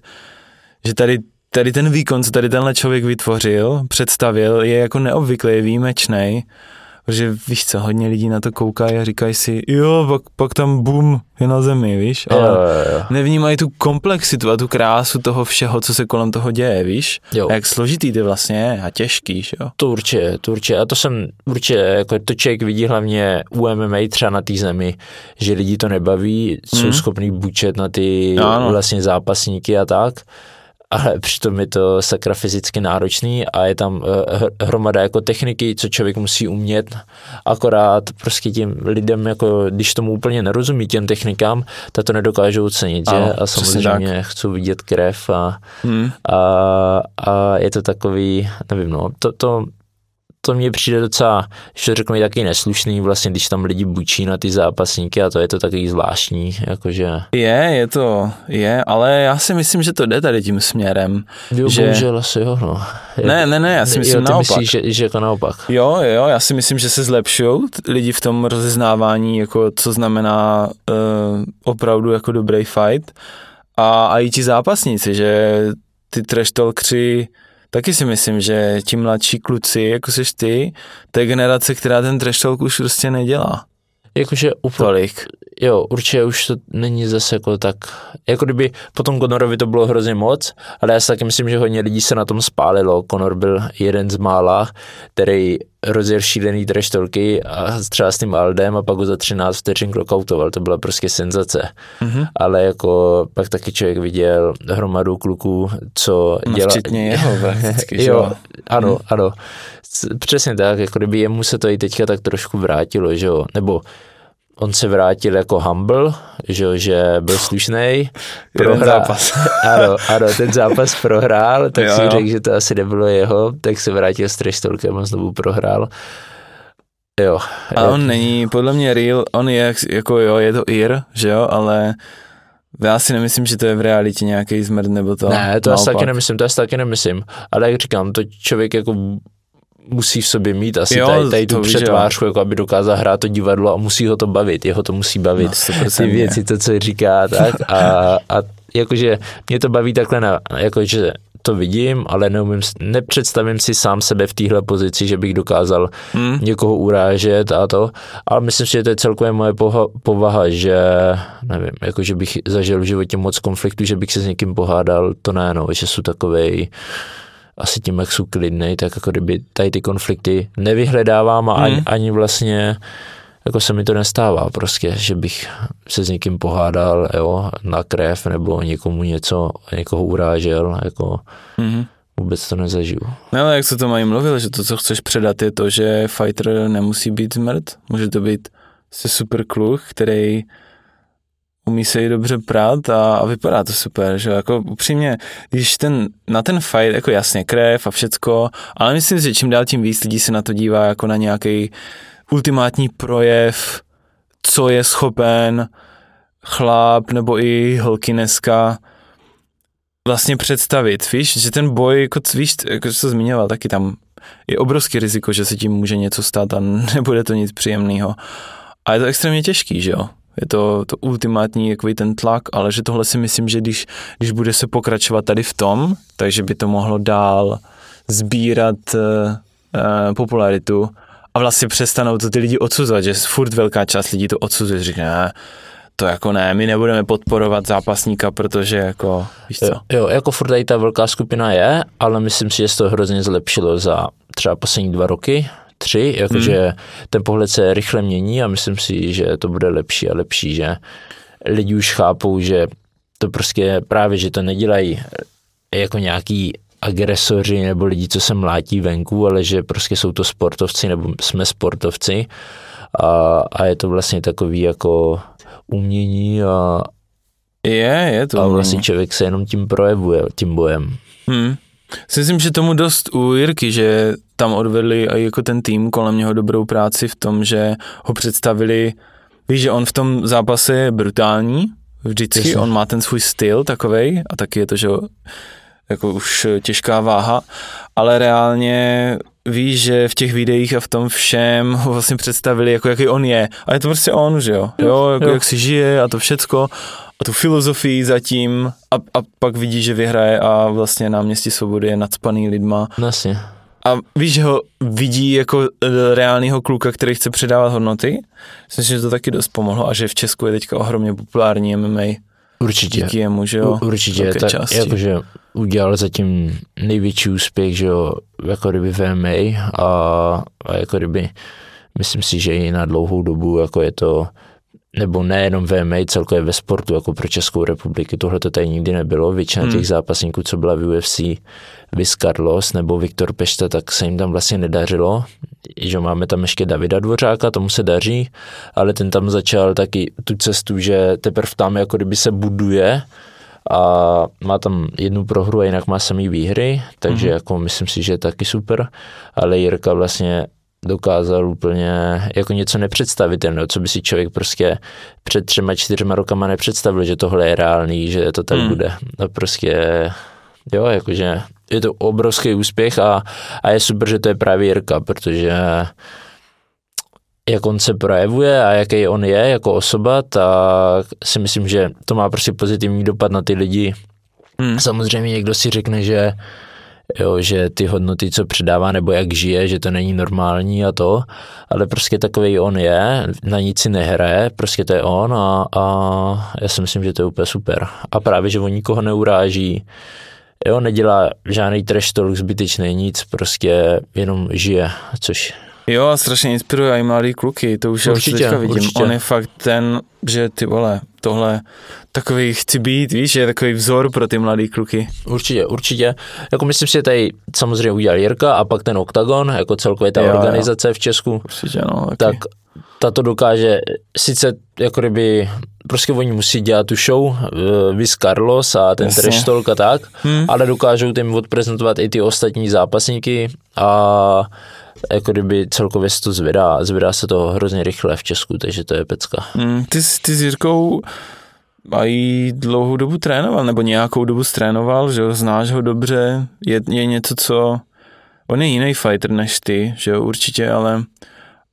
že tady tady ten výkon, co tady tenhle člověk vytvořil, představil, je jako neobvyklý, je výjimečný. Protože víš co, hodně lidí na to koukají a říkají si, jo, pak, pak tam bum, je na zemi, víš, ale jo, jo, jo. nevnímají tu komplexitu a tu krásu toho všeho, co se kolem toho děje, víš, jo. a jak složitý ty vlastně je a těžký, jo. To určitě, to určitě, a to jsem určitě, jako to člověk vidí hlavně u MMA třeba na té zemi, že lidi to nebaví, jsou mm. schopní bučet na ty no, vlastně zápasníky a tak, ale přitom je to sakra fyzicky náročný a je tam eh, hromada jako techniky, co člověk musí umět, akorát prostě tím lidem, jako když tomu úplně nerozumí těm technikám, tak to nedokážou ocenit, že? A samozřejmě chcou vidět krev a, hmm. a, a je to takový, nevím, no, to, to to mně přijde docela, že řeknu mi taky neslušný, vlastně, když tam lidi bučí na ty zápasníky a to je to takový zvláštní, jakože. Je, je to, je, ale já si myslím, že to jde tady tím směrem. Jo, že... bohužel asi jo, no. Ne, ne, ne, já si myslím jo, ty naopak. Myslíš, že, že jako naopak. Jo, jo, já si myslím, že se zlepšují lidi v tom rozeznávání, jako co znamená uh, opravdu jako dobrý fight a, a i ti zápasníci, že ty trash talkři taky si myslím, že ti mladší kluci, jako jsi ty, to je generace, která ten trash talk už prostě nedělá. Jakože úplně, jo, určitě už to není zase jako tak, jako kdyby po tom Conorovi to bylo hrozně moc, ale já si taky myslím, že hodně lidí se na tom spálilo. Conor byl jeden z mála, který rozjel šílený treštolky a třeba s tím Aldem a pak ho za 13 vteřin knockoutoval, to byla prostě senzace. Mm-hmm. Ale jako pak taky člověk viděl hromadu kluků, co no, dělá... Včetně jeho prakticky, jo, ano, mm. ano. Přesně tak, jako kdyby jemu se to i teďka tak trošku vrátilo, že jo, nebo on se vrátil jako humble, že, že byl slušný. Prohrál, zápas. ano, ano, ten zápas prohrál, tak jo, si řekl, že to asi nebylo jeho, tak se vrátil s treštolkem a znovu prohrál. Jo. A jak... on není, podle mě real, on je jako jo, je to ir, že jo, ale Já si nemyslím, že to je v realitě nějaký zmrt nebo to. Ne, to já taky nemyslím, to já taky nemyslím. Ale jak říkám, to člověk jako musí v sobě mít asi jo, tady, tady tu přetvářku, jako aby dokázal hrát to divadlo a musí ho to bavit, jeho to musí bavit. No, ty věci, to, co říká, tak a, a jakože mě to baví takhle, na, jakože to vidím, ale neumím, nepředstavím si sám sebe v téhle pozici, že bych dokázal hmm. někoho urážet a to, ale myslím si, že to je celkově moje poha, povaha, že nevím, jako že bych zažil v životě moc konfliktů, že bych se s někým pohádal, to ne, no, že jsou takovej asi tím, jak jsou klidnej, tak jako kdyby tady ty konflikty nevyhledávám a ani, hmm. ani vlastně jako se mi to nestává prostě, že bych se s někým pohádal, jo, na krev nebo někomu něco, někoho urážel, jako mm-hmm. vůbec to nezažiju. No ale jak se to mají mluvil, že to, co chceš předat, je to, že fighter nemusí být zmrt, může to být se super kluh, který umí se i dobře prát a, a vypadá to super, že jako upřímně, když ten, na ten fight, jako jasně krev a všecko, ale myslím si, že čím dál tím víc lidí se na to dívá jako na nějaký ultimátní projev, co je schopen chlap nebo i holky dneska vlastně představit, víš, že ten boj, jako, víš, jako to zmiňoval, taky tam je obrovský riziko, že se tím může něco stát a nebude to nic příjemného. A je to extrémně těžký, že jo? Je to, to ultimátní jakový ten tlak, ale že tohle si myslím, že když, když bude se pokračovat tady v tom, takže by to mohlo dál sbírat uh, popularitu a vlastně přestanou to ty lidi odsuzovat, že furt velká část lidí to odsuzuje, říká, to jako ne, my nebudeme podporovat zápasníka, protože jako, víš co? Jo, jako furt tady ta velká skupina je, ale myslím si, že se to hrozně zlepšilo za třeba poslední dva roky, tři, jakože hmm. ten pohled se rychle mění a myslím si, že to bude lepší a lepší, že lidi už chápou, že to prostě právě, že to nedělají jako nějaký agresoři nebo lidi, co se mlátí venku, ale že prostě jsou to sportovci nebo jsme sportovci a, a je to vlastně takový jako umění a je, je to. A vlastně člověk se jenom tím projevuje, tím bojem. Hmm. Myslím, že tomu dost u Jirky, že tam odvedli i jako ten tým kolem něho dobrou práci v tom, že ho představili, víš, že on v tom zápase je brutální, vždycky, Jasně. on má ten svůj styl takovej a taky je to, že jako už těžká váha, ale reálně víš, že v těch videích a v tom všem ho vlastně představili, jako jaký on je. A je to prostě on, že jo? Jo, jako jo. jak si žije a to všecko a tu filozofii zatím a, a pak vidí, že vyhraje a vlastně na městě svobody je nadspaný lidma. Vlastně. A víš, že ho vidí jako e, reálného kluka, který chce předávat hodnoty. Myslím, že to taky dost pomohlo a že v Česku je teďka ohromně populární MMA. Určitě. Díky jemu, že jo? Určitě, tak jakože udělal zatím největší úspěch, že jo, jako kdyby v MMA a, a jako kdyby myslím si, že i na dlouhou dobu jako je to nebo nejenom v MMA, celkově ve sportu, jako pro Českou republiku, tohle to tady nikdy nebylo. Většina hmm. těch zápasníků, co byla v UFC, Viz Carlos nebo Viktor Pešta, tak se jim tam vlastně nedařilo. Že máme tam ještě Davida Dvořáka, tomu se daří, ale ten tam začal taky tu cestu, že teprve tam jako kdyby se buduje a má tam jednu prohru a jinak má samý výhry, takže hmm. jako myslím si, že je taky super, ale Jirka vlastně dokázal úplně jako něco nepředstavitelného, co by si člověk prostě před třema, čtyřma rokama nepředstavil, že tohle je reálný, že to tak hmm. bude. No prostě, jo, jakože je to obrovský úspěch a, a je super, že to je právě Jirka, protože jak on se projevuje a jaký on je jako osoba, tak si myslím, že to má prostě pozitivní dopad na ty lidi. Hmm. Samozřejmě někdo si řekne, že jo, že ty hodnoty, co předává, nebo jak žije, že to není normální a to, ale prostě takový on je, na nic si nehraje, prostě to je on a, a já si myslím, že to je úplně super. A právě, že on nikoho neuráží, jo, nedělá žádný trash talk zbytečný, nic, prostě jenom žije, což Jo, a strašně inspiruje i mladý kluky, to už určitě, já už vidím. Určitě. On je fakt ten, že ty vole, tohle takový chci být, víš, je takový vzor pro ty mladý kluky. Určitě, určitě. Jako myslím si, že tady samozřejmě udělal Jirka a pak ten Octagon, jako celkově ta jo, organizace jo. v Česku. Určitě, no. Taky. Tak ta to dokáže, sice jako kdyby, prostě oni musí dělat tu show, eh, Viz Carlos a ten trash talk a tak, hmm. ale dokážou tím odprezentovat i ty ostatní zápasníky a jako kdyby celkově se to zvedá, zvedá se to hrozně rychle v Česku, takže to je pecka. Mm, ty, ty s Jirkou i dlouhou dobu trénoval, nebo nějakou dobu trénoval, že jo, znáš ho dobře, je, je něco, co... On je jiný fighter než ty, že jo, určitě, ale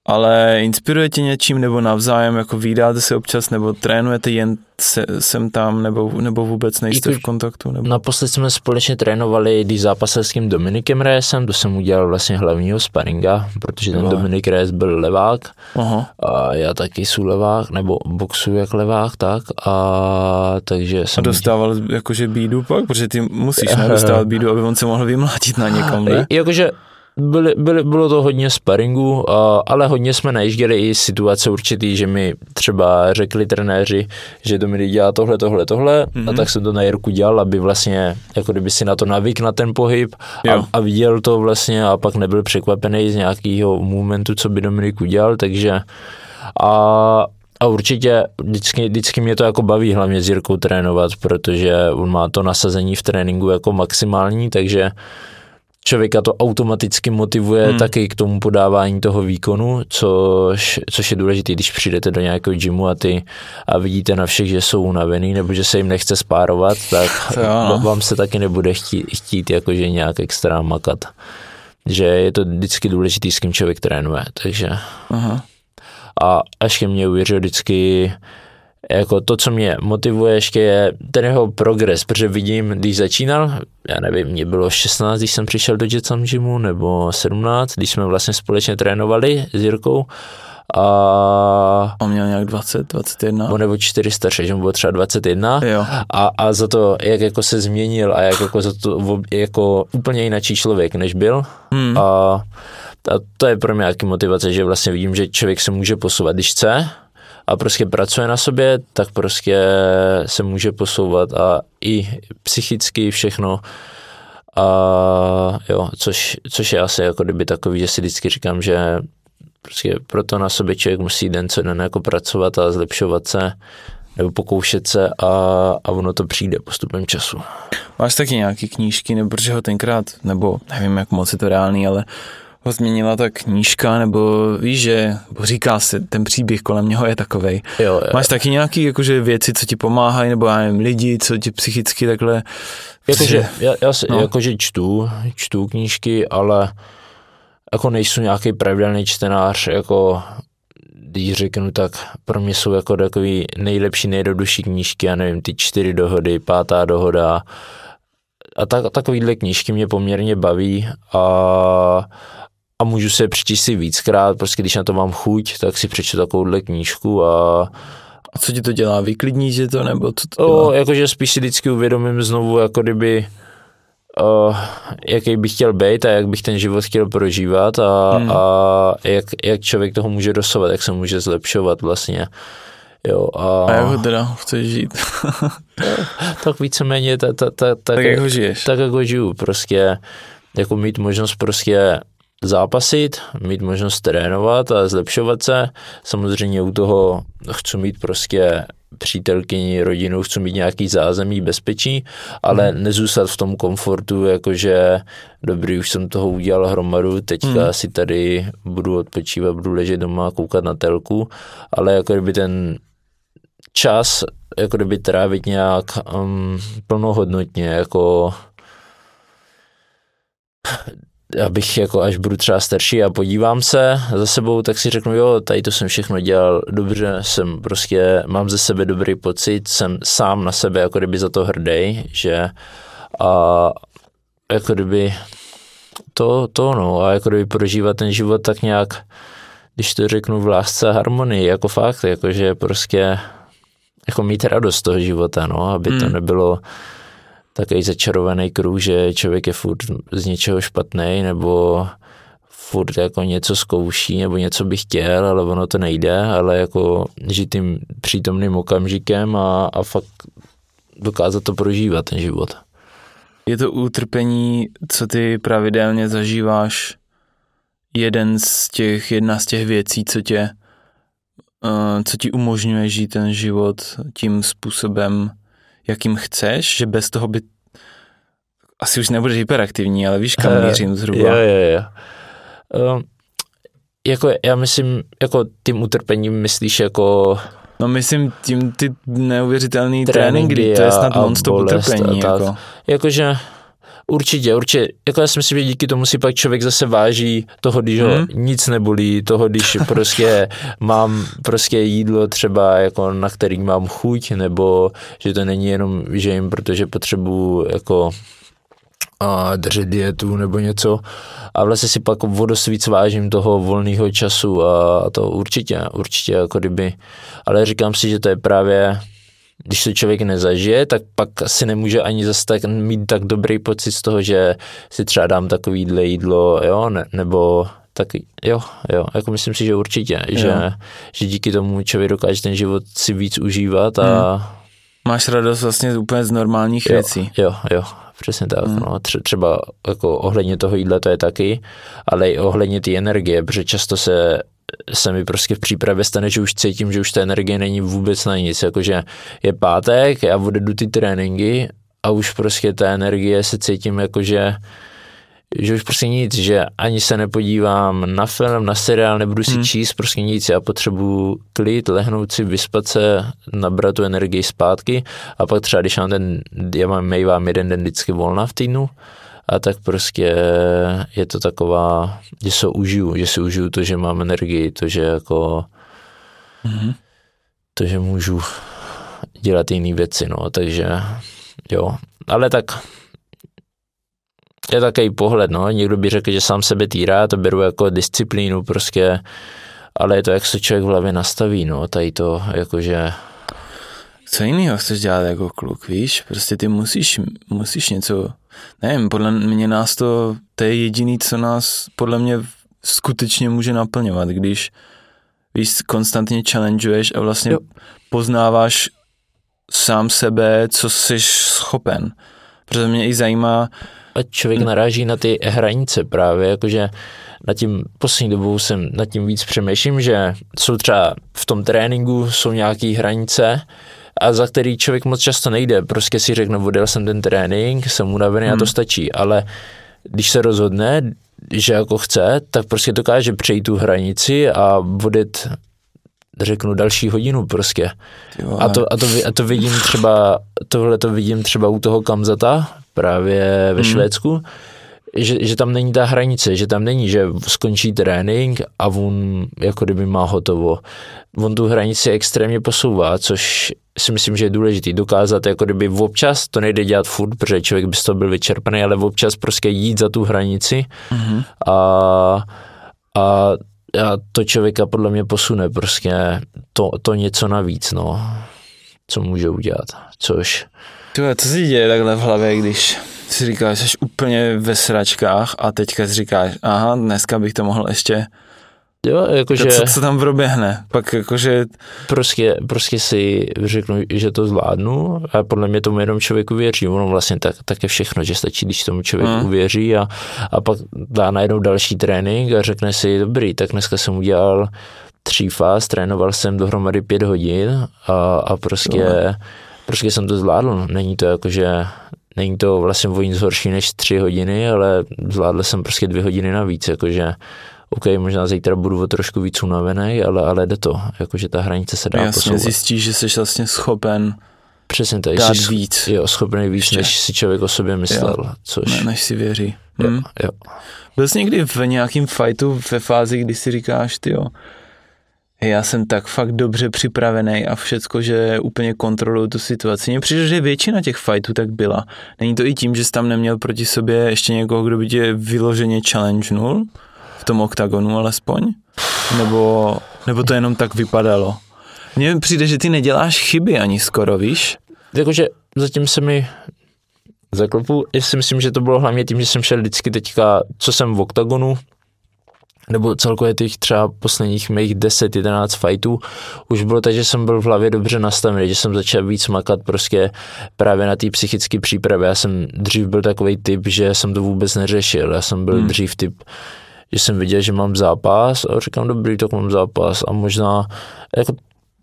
ale inspiruje tě něčím nebo navzájem, jako vydáte se občas nebo trénujete jen se, sem tam nebo, nebo vůbec nejste v kontaktu? Nebo? Naposled jsme společně trénovali, když zápasil s tím Dominikem Reyesem, to jsem udělal vlastně hlavního sparinga, protože ten Dominik Reyes byl levák Aha. a já taky jsem levák, nebo boxu jak levák, tak a takže jsem... A dostával udělal... jakože bídu pak, protože ty musíš nedostávat bídu, aby on se mohl vymlátit na někam, ne? Jakože byly, byly, bylo to hodně sparingu, ale hodně jsme najížděli i situace určitý, že mi třeba řekli trenéři, že Dominik dělá tohle, tohle, tohle mm-hmm. a tak jsem to na Jirku dělal, aby vlastně, jako kdyby si na to navyk na ten pohyb a, a viděl to vlastně a pak nebyl překvapený z nějakého momentu, co by Dominik udělal, takže a a určitě vždycky, vždycky mě to jako baví hlavně s Jirkou trénovat, protože on má to nasazení v tréninku jako maximální, takže člověka to automaticky motivuje hmm. taky k tomu podávání toho výkonu, což, což je důležité, když přijdete do nějakého gymu a ty a vidíte na všech, že jsou unavený nebo že se jim nechce spárovat, tak to vám se taky nebude chtít, chtít jakože nějak extra makat. Že je to vždycky důležité, s kým člověk trénuje, takže... Aha. A až ke mně uvěřil vždycky jako to, co mě motivuje ještě je ten jeho progres, protože vidím, když začínal, já nevím, mě bylo 16, když jsem přišel do Jetsam Gymu, nebo 17, když jsme vlastně společně trénovali s Jirkou, a... On měl nějak 20, 21? On nebo 400, že mu bylo třeba 21. Jo. A, a za to, jak jako se změnil a jak jako za to jako úplně jináčí člověk, než byl. Hmm. A, a to je pro mě nějaký motivace, že vlastně vidím, že člověk se může posouvat, když chce, a prostě pracuje na sobě, tak prostě se může posouvat a i psychicky všechno a jo, což, což je asi jako kdyby takový, že si vždycky říkám, že prostě proto na sobě člověk musí den co den jako pracovat a zlepšovat se nebo pokoušet se a, a ono to přijde postupem času. Máš taky nějaké knížky, nebo protože ho tenkrát, nebo nevím, jak moc je to reálný, ale ho změnila ta knížka, nebo víš, že říká se, ten příběh kolem něho je takovej. Jo, jo. Máš taky nějaký jakože věci, co ti pomáhají, nebo já nevím, lidi, co ti psychicky takhle... Jakože, já, já si, no. jakože čtu, čtu knížky, ale jako nejsou nějaký pravidelný čtenář, jako když řeknu, tak pro mě jsou jako takový nejlepší, nejjednodušší knížky, já nevím, ty čtyři dohody, pátá dohoda, a tak, takovýhle knížky mě poměrně baví a, a můžu se přečíst si víckrát, prostě když na to mám chuť, tak si přečtu takovouhle knížku a a co ti to dělá? Vyklidní že to, nebo co to dělá? O, jakože spíš si vždycky uvědomím znovu, jako kdyby uh, jaký bych chtěl být a jak bych ten život chtěl prožívat a, hmm. a jak, jak člověk toho může dosovat, jak se může zlepšovat vlastně. Jo, a, a jak ho teda chceš žít? tak víceméně ta, ta, ta, tak, tak, jak ho žiješ? Tak, jak ho žiju, prostě jako mít možnost prostě zápasit, mít možnost trénovat a zlepšovat se. Samozřejmě u toho chci mít prostě přítelkyni, rodinu, chci mít nějaký zázemí, bezpečí, ale hmm. nezůstat v tom komfortu, jakože dobrý, už jsem toho udělal hromadu, teďka hmm. si tady budu odpočívat, budu ležet doma, koukat na telku, ale jako kdyby ten čas, jako kdyby trávit nějak um, plnohodnotně, jako abych jako až budu třeba starší a podívám se za sebou, tak si řeknu, jo, tady to jsem všechno dělal dobře, jsem prostě, mám ze sebe dobrý pocit, jsem sám na sebe jako kdyby za to hrdý, že a jako kdyby to, to no, a jako kdyby prožívat ten život tak nějak, když to řeknu v lásce a harmonii, jako fakt, jakože prostě jako mít radost toho života, no, aby hmm. to nebylo takový začarovaný kruh, že člověk je furt z něčeho špatný nebo furt jako něco zkouší nebo něco by chtěl, ale ono to nejde, ale jako žít tím přítomným okamžikem a, a fakt dokázat to prožívat, ten život. Je to utrpení, co ty pravidelně zažíváš, jeden z těch, jedna z těch věcí, co tě, uh, co ti umožňuje žít ten život tím způsobem, jakým chceš, že bez toho by asi už nebudeš hyperaktivní, ale víš, kam uh, mířím zhruba. Jo, jo, jo. Uh, jako já myslím, jako tím utrpením myslíš jako No myslím tím ty neuvěřitelný tréninky, tréninky to je snad monster utrpení. Jako. Jakože Určitě, určitě. Jako já si myslím, že díky tomu si pak člověk zase váží toho, když ho hmm. nic nebolí, toho, když prostě mám prostě jídlo třeba, jako na který mám chuť, nebo že to není jenom, že jim, protože potřebuju jako a držet dietu nebo něco a vlastně si pak vodost víc vážím toho volného času a to určitě, určitě jako kdyby, ale říkám si, že to je právě když to člověk nezažije, tak pak asi nemůže ani zase tak mít tak dobrý pocit z toho, že si třeba dám takovýhle jídlo, jo, ne, nebo tak jo, jo, jako myslím si, že určitě, že, že díky tomu člověk dokáže ten život si víc užívat a... Hmm. Máš radost vlastně úplně z normálních jo, věcí. Jo, jo, přesně tak, hmm. no, třeba jako ohledně toho jídla to je taky, ale i ohledně té energie, protože často se se mi prostě v přípravě stane, že už cítím, že už ta energie není vůbec na nic, jakože je pátek, já odjedu ty tréninky a už prostě ta energie se cítím jakože že už prostě nic, že ani se nepodívám na film, na seriál, nebudu si hmm. číst, prostě nic, já potřebuji klid, lehnout si, vyspat se, nabrat tu energii zpátky. A pak třeba, když mám ten, já mám, mám jeden den vždycky volna v týdnu, a tak prostě je to taková, že se užiju, že si užiju to, že mám energii, to, že jako mm-hmm. to, že můžu dělat jiné věci, no, takže jo, ale tak je takový pohled, no, někdo by řekl, že sám sebe týrá, to beru jako disciplínu prostě, ale je to, jak se člověk v hlavě nastaví, no, tady to, jakože co jiného chceš dělat jako kluk, víš? Prostě ty musíš, musíš něco, nevím, podle mě nás to, to je jediný, co nás podle mě skutečně může naplňovat, když víš, konstantně challengeuješ a vlastně jo. poznáváš sám sebe, co jsi schopen. Protože mě i zajímá... A člověk naráží na ty hranice právě, jakože nad tím poslední dobou jsem nad tím víc přemýšlím, že jsou třeba v tom tréninku jsou nějaké hranice, a za který člověk moc často nejde. Prostě si řekne, odjel jsem ten trénink, jsem unavený hmm. a to hmm. stačí. Ale když se rozhodne, že jako chce, tak prostě dokáže přejít tu hranici a odjet řeknu další hodinu prostě. A to, a, to, a to vidím třeba, tohle to vidím třeba u toho Kamzata, právě ve hmm. Švédsku, že, že tam není ta hranice, že tam není, že skončí trénink a on jako kdyby má hotovo. On tu hranici extrémně posouvá, což si myslím, že je důležitý dokázat, jako kdyby občas, to nejde dělat furt, protože člověk by z toho byl vyčerpaný, ale občas prostě jít za tu hranici mm-hmm. a, a, a to člověka podle mě posune prostě to, to něco navíc, no, co může udělat, což... Tyhle, co se děje takhle v hlavě, když si říkáš, jsi úplně ve sračkách a teďka si říkáš, aha, dneska bych to mohl ještě Jo, jakože... Co, co tam proběhne? Pak jakože... Prostě, prostě si řeknu, že to zvládnu a podle mě tomu jenom člověk uvěří. Ono vlastně tak, tak je všechno, že stačí, když tomu člověk hmm. uvěří a, a pak dá najednou další trénink a řekne si, dobrý, tak dneska jsem udělal tří fáz, trénoval jsem dohromady pět hodin a, a prostě, jo. prostě jsem to zvládl. Není to jako, že není to vlastně o nic horší než tři hodiny, ale zvládl jsem prostě dvě hodiny navíc, jakože OK, možná zítra budu o trošku víc unavený, ale, ale jde to, jakože ta hranice se dá Jasně, posouvat. zjistíš, že jsi vlastně schopen Přesně tak. Dát jsi, víc. Jo, schopný víc, Ještě. než si člověk o sobě myslel. Jo. Což... Ne, než si věří. Jo, hmm. jo. Byl jsi někdy v nějakém fightu ve fázi, kdy si říkáš, ty jo, já jsem tak fakt dobře připravený a všecko, že úplně kontroluju tu situaci. Mně přijde, že většina těch fightů tak byla. Není to i tím, že jsi tam neměl proti sobě ještě někoho, kdo by tě vyloženě challengenul? v tom oktagonu alespoň? Nebo, nebo to jenom tak vypadalo? Mně přijde, že ty neděláš chyby ani skoro, víš? Jakože zatím se mi zaklopu, já si myslím, že to bylo hlavně tím, že jsem šel vždycky teďka, co jsem v oktagonu, nebo celkově těch třeba posledních mých 10-11 fightů, už bylo tak, že jsem byl v hlavě dobře nastavený, že jsem začal víc makat prostě právě na té psychické přípravě. Já jsem dřív byl takový typ, že jsem to vůbec neřešil. Já jsem byl hmm. dřív typ, že jsem viděl, že mám zápas a říkám, dobrý, tak mám zápas a možná jako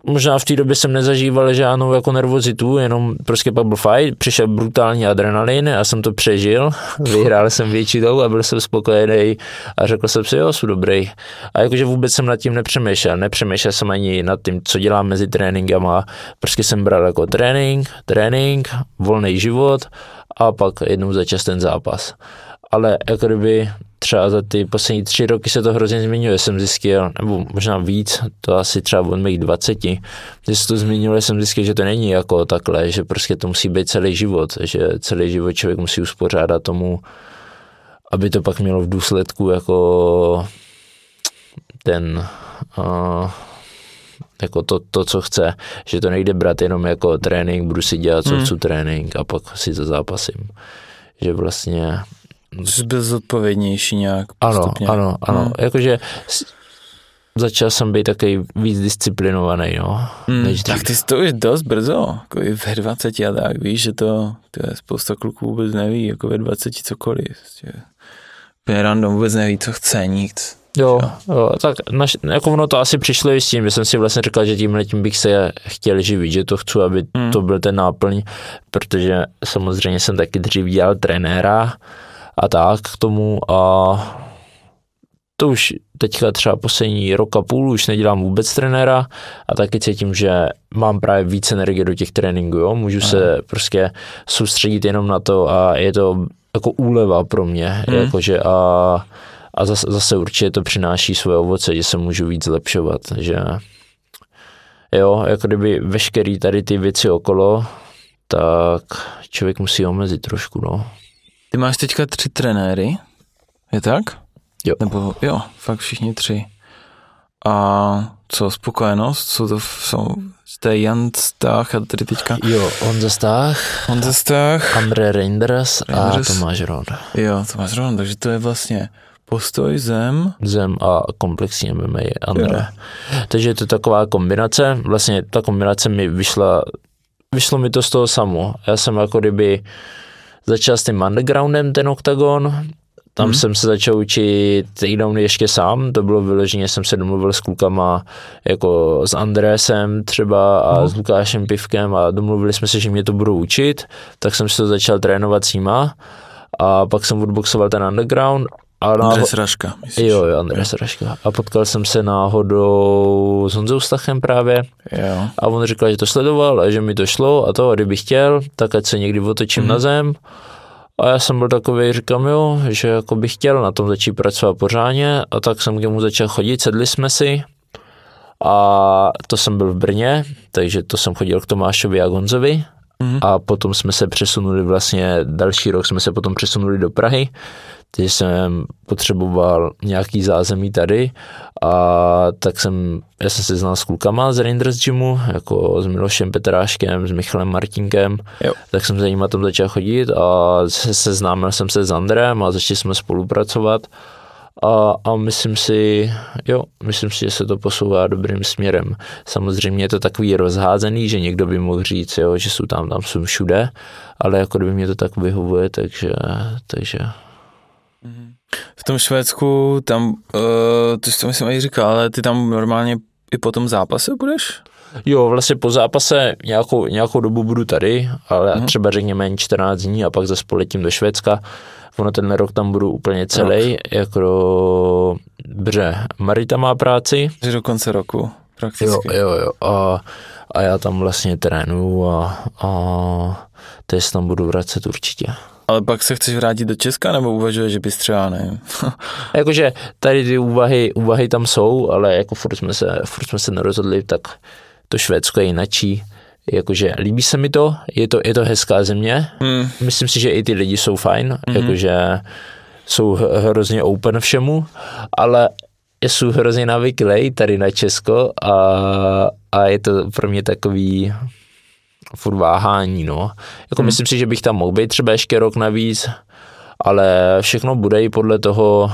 možná v té době jsem nezažíval žádnou jako nervozitu, jenom prostě pak byl fight, přišel brutální adrenalin, já jsem to přežil, vyhrál jsem většinou a byl jsem spokojený a řekl jsem si, jo, jsem dobrý. A jakože vůbec jsem nad tím nepřemýšlel, nepřemýšlel jsem ani nad tím, co dělám mezi tréninkama, prostě jsem bral jako trénink, trénink, volný život a pak jednou za čas ten zápas. Ale jako kdyby třeba za ty poslední tři roky se to hrozně změnilo, jsem zjistil, nebo možná víc, to asi třeba od mých 20, když se to změnilo, jsem zjistil, že to není jako takhle, že prostě to musí být celý život, že celý život člověk musí uspořádat tomu, aby to pak mělo v důsledku jako ten uh, jako to, to, co chce, že to nejde brát jenom jako trénink, budu si dělat, co hmm. chci trénink a pak si to zápasím. Že vlastně Jsi byl zodpovědnější nějak postupně. Ano, ano, ano. Hmm. Jakože začal jsem být takový víc disciplinovaný, no. Hmm, tak ty jsi to už dost brzo, jako ve 20 a tak, víš, že to, to je spousta kluků vůbec neví, jako ve 20 cokoliv. Prostě. random vůbec neví, co chce, nic. Jo, jo, tak naš, jako ono to asi přišlo i s tím, že jsem si vlastně říkal, že tímhle tím bych se chtěl živit, že to chci, aby hmm. to byl ten náplň, protože samozřejmě jsem taky dřív dělal trenéra, a tak k tomu a to už teďka třeba poslední rok a půl už nedělám vůbec trenéra a taky cítím, že mám právě víc energie do těch tréninků, jo? můžu Aha. se prostě soustředit jenom na to a je to jako úleva pro mě, hmm. jakože a, a zase, zase určitě to přináší svoje ovoce, že se můžu víc zlepšovat, že jo, jako kdyby veškerý tady ty věci okolo, tak člověk musí omezit trošku, no. Ty máš teďka tři trenéry, je tak? Jo. Nebo jo, fakt všichni tři. A co, spokojenost? Co to jsou, to je Jan Stach a tady teďka... Jo, Honza Stach. Honza Stach. André Reinders, Reinders a Tomáš Ron. Jo, Tomáš Ron, takže to je vlastně postoj, zem. Zem a komplexní MMA André. Jo. Takže je to taková kombinace, vlastně ta kombinace mi vyšla, vyšlo mi to z toho samo. Já jsem jako kdyby začal s tím undergroundem ten oktagon, tam hmm. jsem se začal učit takedowny ještě sám, to bylo vyloženě, jsem se domluvil s klukama jako s Andrésem třeba a hmm. s Lukášem Pivkem a domluvili jsme se, že mě to budou učit, tak jsem se to začal trénovat s nima. A pak jsem odboxoval ten underground a Andres Raška, myslíš? Jo, jo, Andres Raška. A potkal jsem se náhodou s Honzou Stachem právě. Jo. A on říkal, že to sledoval a že mi to šlo a to, a kdybych chtěl, tak ať se někdy otočím mm-hmm. na zem. A já jsem byl takový, říkám jo, že jako bych chtěl na tom začít pracovat pořádně a tak jsem k němu začal chodit, sedli jsme si a to jsem byl v Brně, takže to jsem chodil k Tomášovi a Gonzovi mm-hmm. a potom jsme se přesunuli vlastně, další rok jsme se potom přesunuli do Prahy, takže jsem potřeboval nějaký zázemí tady a tak jsem, já jsem se znal s klukama z Rangers Gymu, jako s Milošem Petráškem, s Michalem Martinkem, jo. tak jsem za nimi tam začal chodit a se, seznámil jsem se s Andrem a začali jsme spolupracovat a, a myslím si, jo, myslím si, že se to posouvá dobrým směrem. Samozřejmě je to takový rozházený, že někdo by mohl říct, jo, že jsou tam, tam jsou všude, ale jako kdyby mě to tak vyhovuje, takže, takže v tom Švédsku, tam, uh, to to myslím i říkal, ale ty tam normálně i po tom zápase budeš? Jo, vlastně po zápase nějakou, nějakou dobu budu tady, ale uh-huh. třeba řekněme 14 dní a pak zase poletím do Švédska. Ono ten rok tam budu úplně celý, rok. jako bře. Marita má práci. Že do konce roku, prakticky. Jo, jo, jo. A, a já tam vlastně trénuju a, a teď tam budu vracet určitě. Ale pak se chceš vrátit do Česka, nebo uvažuješ, že bys třeba, nevím. Jakože tady ty úvahy, úvahy tam jsou, ale jako furt jsme se, furt jsme se nerozhodli, tak to Švédsko je jinačí. Jakože líbí se mi to, je to, je to hezká země. Hmm. Myslím si, že i ty lidi jsou fajn, hmm. jakože jsou hrozně open všemu, ale jsou hrozně navyklý tady na Česko a, a je to pro mě takový furt váhání, no. Jako hmm. myslím si, že bych tam mohl být třeba ještě rok navíc, ale všechno bude i podle toho,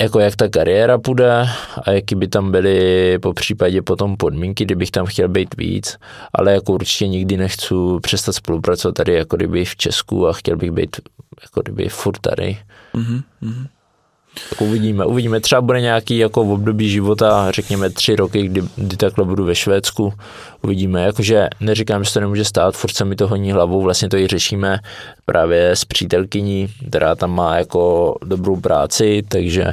jako jak ta kariéra půjde a jaký by tam byly po případě potom podmínky, kdybych tam chtěl být víc, ale jako určitě nikdy nechci přestat spolupracovat tady jako kdyby v Česku a chtěl bych být jako kdyby furt tady. Mm-hmm. Tak uvidíme, uvidíme. Třeba bude nějaký jako v období života, řekněme tři roky, kdy, kdy takhle budu ve Švédsku. Uvidíme, jakože neříkám, že to nemůže stát, furt se mi to honí hlavou, vlastně to i řešíme právě s přítelkyní, která tam má jako dobrou práci, takže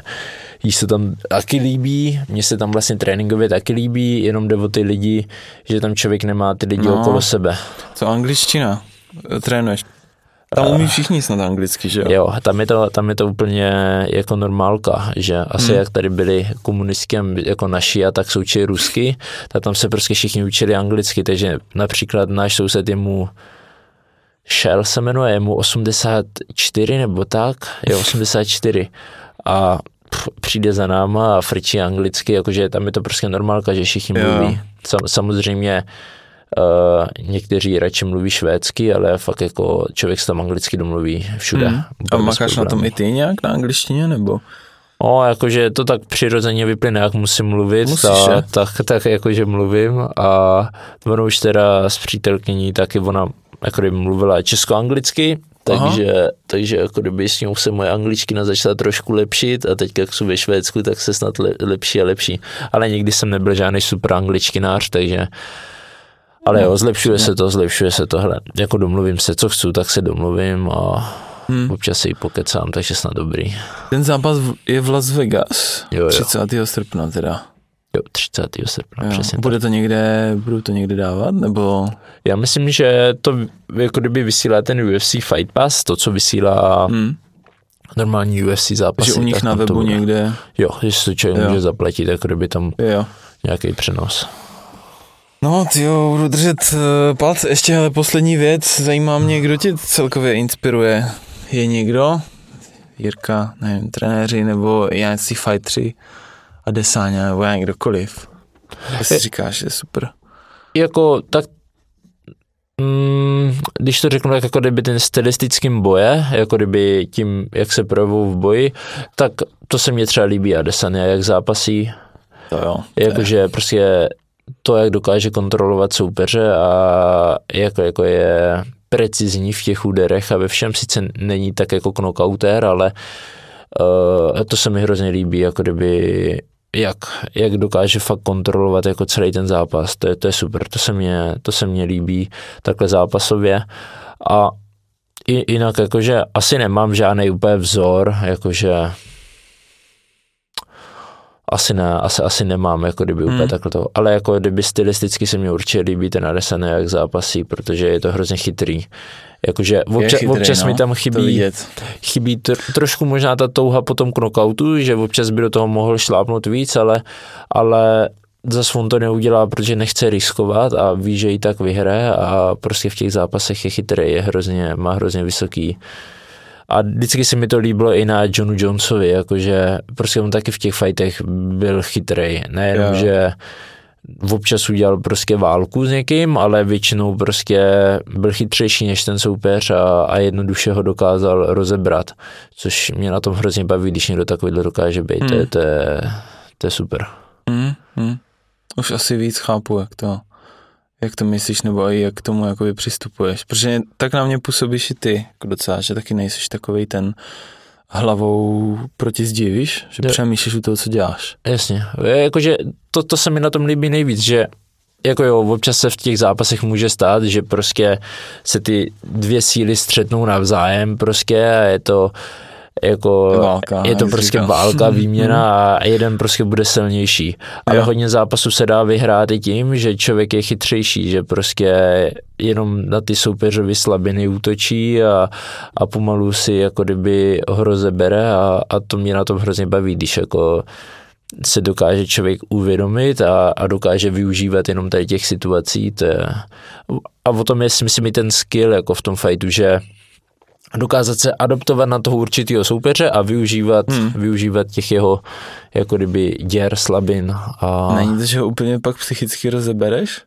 jí se tam taky líbí, mně se tam vlastně tréninkově taky líbí, jenom jde o ty lidi, že tam člověk nemá ty lidi no, okolo sebe. Co angličtina? Trénuješ tam umí všichni snad anglicky, že jo? Jo, tam je to, tam je to úplně jako normálka, že asi hmm. jak tady byli komunistky jako naši a tak součili rusky, tak tam se prostě všichni učili anglicky, takže například náš soused je mu Shell se jmenuje, je mu 84 nebo tak, je 84 a přijde za náma a frčí anglicky, jakože tam je to prostě normálka, že všichni mluví. Sam, samozřejmě Uh, někteří radši mluví švédsky, ale fakt jako člověk se tam anglicky domluví všude. Hmm. A makáš na tom i ty nějak na angličtině, nebo? O, jakože to tak přirozeně vyplyne, jak musím mluvit, Musíš, ta, tak, tak jakože mluvím a ono už teda s přítelkyní taky ona jako kdyby mluvila česko-anglicky, takže, takže jako kdyby s ním se moje angličtina začala trošku lepšit a teď jak jsou ve Švédsku, tak se snad le, lepší a lepší. Ale nikdy jsem nebyl žádný super angličtinář, takže ale jo, zlepšuje se to, zlepšuje se tohle. Jako domluvím se, co chci, tak se domluvím a hmm. občas si ji pokecám, takže snad dobrý. Ten zápas je v Las Vegas, jo, jo. 30. srpna teda. Jo, 30. srpna, jo. přesně Bude to někde, budu to někde dávat, nebo? Já myslím, že to jako kdyby vysílá ten UFC Fight Pass, to, co vysílá hmm. normální UFC zápasy. Že u nich na webu někde? Jo, že si to člověk může zaplatit, jako kdyby tam jo. nějaký přenos. No, ty jo, budu držet uh, palce. Ještě ale poslední věc, zajímá mě, kdo tě celkově inspiruje. Je někdo? Jirka, nevím, trenéři, nebo nějaký fightři a Desáňa, nebo já kdokoliv. Co si říkáš, je super. Jako, tak Mm, když to řeknu tak jako kdyby ten stylistickým boje, jako kdyby tím, jak se projevují v boji, tak to se mně třeba líbí Adesanya, jak zápasí. To jo. Jakože prostě to, jak dokáže kontrolovat soupeře a jak jako je precizní v těch úderech a ve všem sice není tak jako knockouter, ale uh, to se mi hrozně líbí, jako kdyby jak, jak dokáže fakt kontrolovat jako celý ten zápas, to je, to je super, to se mě, to se mě líbí takhle zápasově. A jinak jakože asi nemám žádný úplně vzor, jakože asi ne, asi, asi nemám, jako kdyby úplně hmm. takhle to, ale jako kdyby stylisticky se mi určitě líbí ten Adesanya, jak zápasí, protože je to hrozně chytrý. Jakože občas, chytrý, občas no, mi tam chybí, chybí tr- trošku možná ta touha po tom knockoutu, že občas by do toho mohl šlápnout víc, ale, ale zase on to neudělá, protože nechce riskovat a ví, že ji tak vyhraje a prostě v těch zápasech je chytrý, je hrozně, má hrozně vysoký a vždycky se mi to líbilo i na Johnu Jonesovi, jakože prostě on taky v těch fightech byl chytrý. Nejenom, yeah. že občas udělal prostě válku s někým, ale většinou prostě byl chytřejší než ten soupeř a, a jednoduše ho dokázal rozebrat, což mě na tom hrozně baví, když někdo takovýhle dokáže být, hmm. to, je, to, je, to je super. Hmm, hmm. Už asi víc chápu, jak to jak to myslíš, nebo i jak k tomu jakoby přistupuješ. Protože tak na mě působíš i ty, jako docela, že taky nejsiš takový ten hlavou proti zdi, víš? Že jo. přemýšlíš u toho, co děláš. Jasně. Jakože to, to se mi na tom líbí nejvíc, že jako jo, občas se v těch zápasech může stát, že prostě se ty dvě síly střetnou navzájem prostě a je to jako válka, je to prostě říkal. válka, výměna a jeden prostě bude silnější. Ale jo. hodně zápasů se dá vyhrát i tím, že člověk je chytřejší, že prostě jenom na ty soupeřovy slabiny útočí a, a pomalu si jako kdyby ho rozebere a, a to mě na tom hrozně baví, když jako se dokáže člověk uvědomit a, a dokáže využívat jenom tady těch situací. To je, a o tom je si myslím i ten skill jako v tom fightu, že dokázat se adoptovat na toho určitého soupeře a využívat, hmm. využívat těch jeho jako kdyby děr, slabin. A... Není to, že ho úplně pak psychicky rozebereš?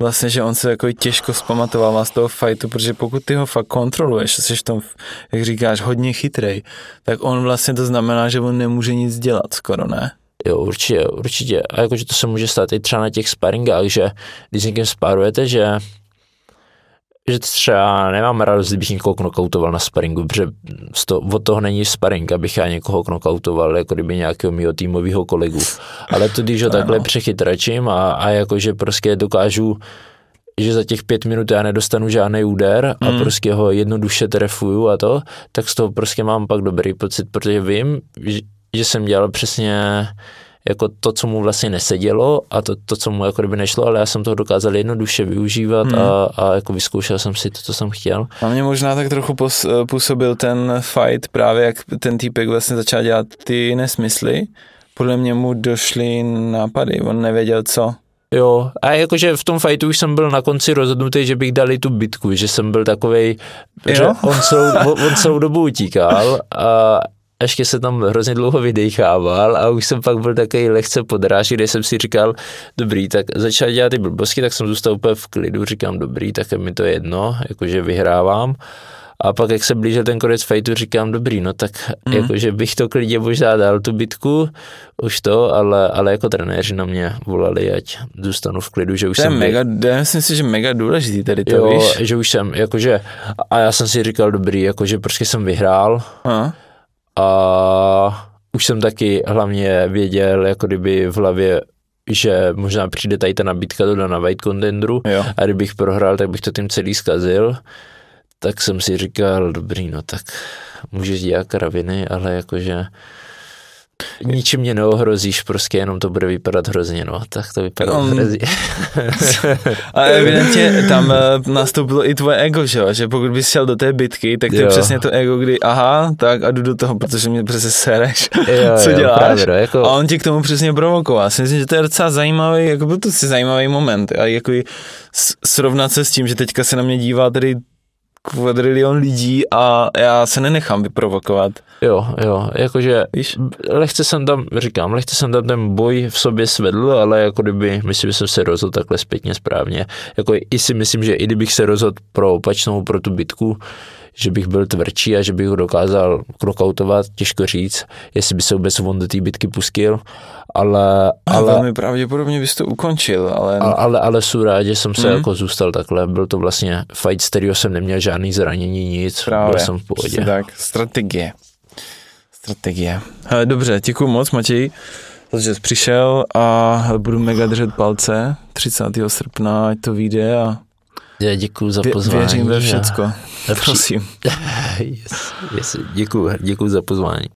Vlastně, že on se jako těžko zpamatovává z toho fightu, protože pokud ty ho fakt kontroluješ, jsi v tom, jak říkáš, hodně chytrej, tak on vlastně to znamená, že on nemůže nic dělat skoro, ne? Jo, určitě, určitě. A jakože to se může stát i třeba na těch sparingách, že když s někým spárujete, že že třeba nemám radost, kdybych někoho knockoutoval na sparingu, protože to, od toho není sparing, abych já někoho knockoutoval, jako kdyby nějakého mého týmového kolegu. Ale to, když ho takhle přechytračím a, a jakože prostě dokážu že za těch pět minut já nedostanu žádný úder a mm. prostě ho jednoduše trefuju a to, tak z toho prostě mám pak dobrý pocit, protože vím, že, že jsem dělal přesně jako to, co mu vlastně nesedělo a to, to co mu jako kdyby nešlo, ale já jsem toho dokázal jednoduše využívat hmm. a, a jako vyzkoušel jsem si to, co jsem chtěl. A mě možná tak trochu působil ten fight právě, jak ten týpek vlastně začal dělat ty nesmysly. Podle mě mu došly nápady, on nevěděl co. Jo, a jakože v tom fightu už jsem byl na konci rozhodnutý, že bych dali tu bitku, že jsem byl takovej, jo? že on celou, on celou dobu utíkal a ještě se tam hrozně dlouho vydechával a už jsem pak byl takový lehce podráží, kde jsem si říkal, dobrý, tak začal dělat ty blbosky, tak jsem zůstal úplně v klidu, říkám, dobrý, tak je mi to jedno, jakože vyhrávám. A pak, jak se blížil ten konec fightu, říkám, dobrý, no tak mm. jakože bych to klidně možná dal tu bitku, už to, ale, ale jako trenéři na mě volali, ať zůstanu v klidu, že už to jsem... mega, já myslím si, že mega důležitý tady to, jo, víš? že už jsem, jakože, a já jsem si říkal, dobrý, jakože prostě jsem vyhrál, a? A už jsem taky hlavně věděl, jako kdyby v hlavě, že možná přijde tady ta nabídka do na White Contendru jo. a kdybych prohrál, tak bych to tím celý zkazil. Tak jsem si říkal, dobrý, no tak můžeš dělat kraviny, ale jakože Ničím mě neohrozíš, prostě jenom to bude vypadat hrozně, no, tak to vypadá um, hrozně. a evidentně tam uh, nastoupilo i tvoje ego, že jo, že pokud bys šel do té bitky, tak to jo. je přesně to ego, kdy aha, tak a jdu do toho, protože mě přesně sereš, jo, co jo, děláš. Právě, no, jako... A on ti k tomu přesně provokoval. Já si myslím, že to je docela zajímavý, jako byl to si zajímavý moment a jako srovnat se s tím, že teďka se na mě dívá tady kvadrilion lidí a já se nenechám vyprovokovat. Jo, jo, jakože Víš? lehce jsem tam, říkám, lehce jsem tam ten boj v sobě svedl, ale jako kdyby, myslím, že jsem se rozhodl takhle zpětně správně. Jako i si myslím, že i kdybych se rozhodl pro opačnou, pro tu bitku, že bych byl tvrdší a že bych ho dokázal knockoutovat, těžko říct, jestli by se vůbec on do té bitky pustil, ale... ale velmi pravděpodobně bys to ukončil, ale... Ale, ale, ale jsou rád, že jsem se mm. jako zůstal takhle, byl to vlastně fight, z kterého jsem neměl žádný zranění, nic, Právě. byl jsem v pohodě. Tak, strategie. Strategie. Hele, dobře, děkuji moc, Matěj, že jsi přišel a budu mega držet palce 30. srpna, ať to vyjde a já děkuji za pozvání. Věřím ve všecko. A... Prosím. yes, yes, děkuji, děkuji za pozvání.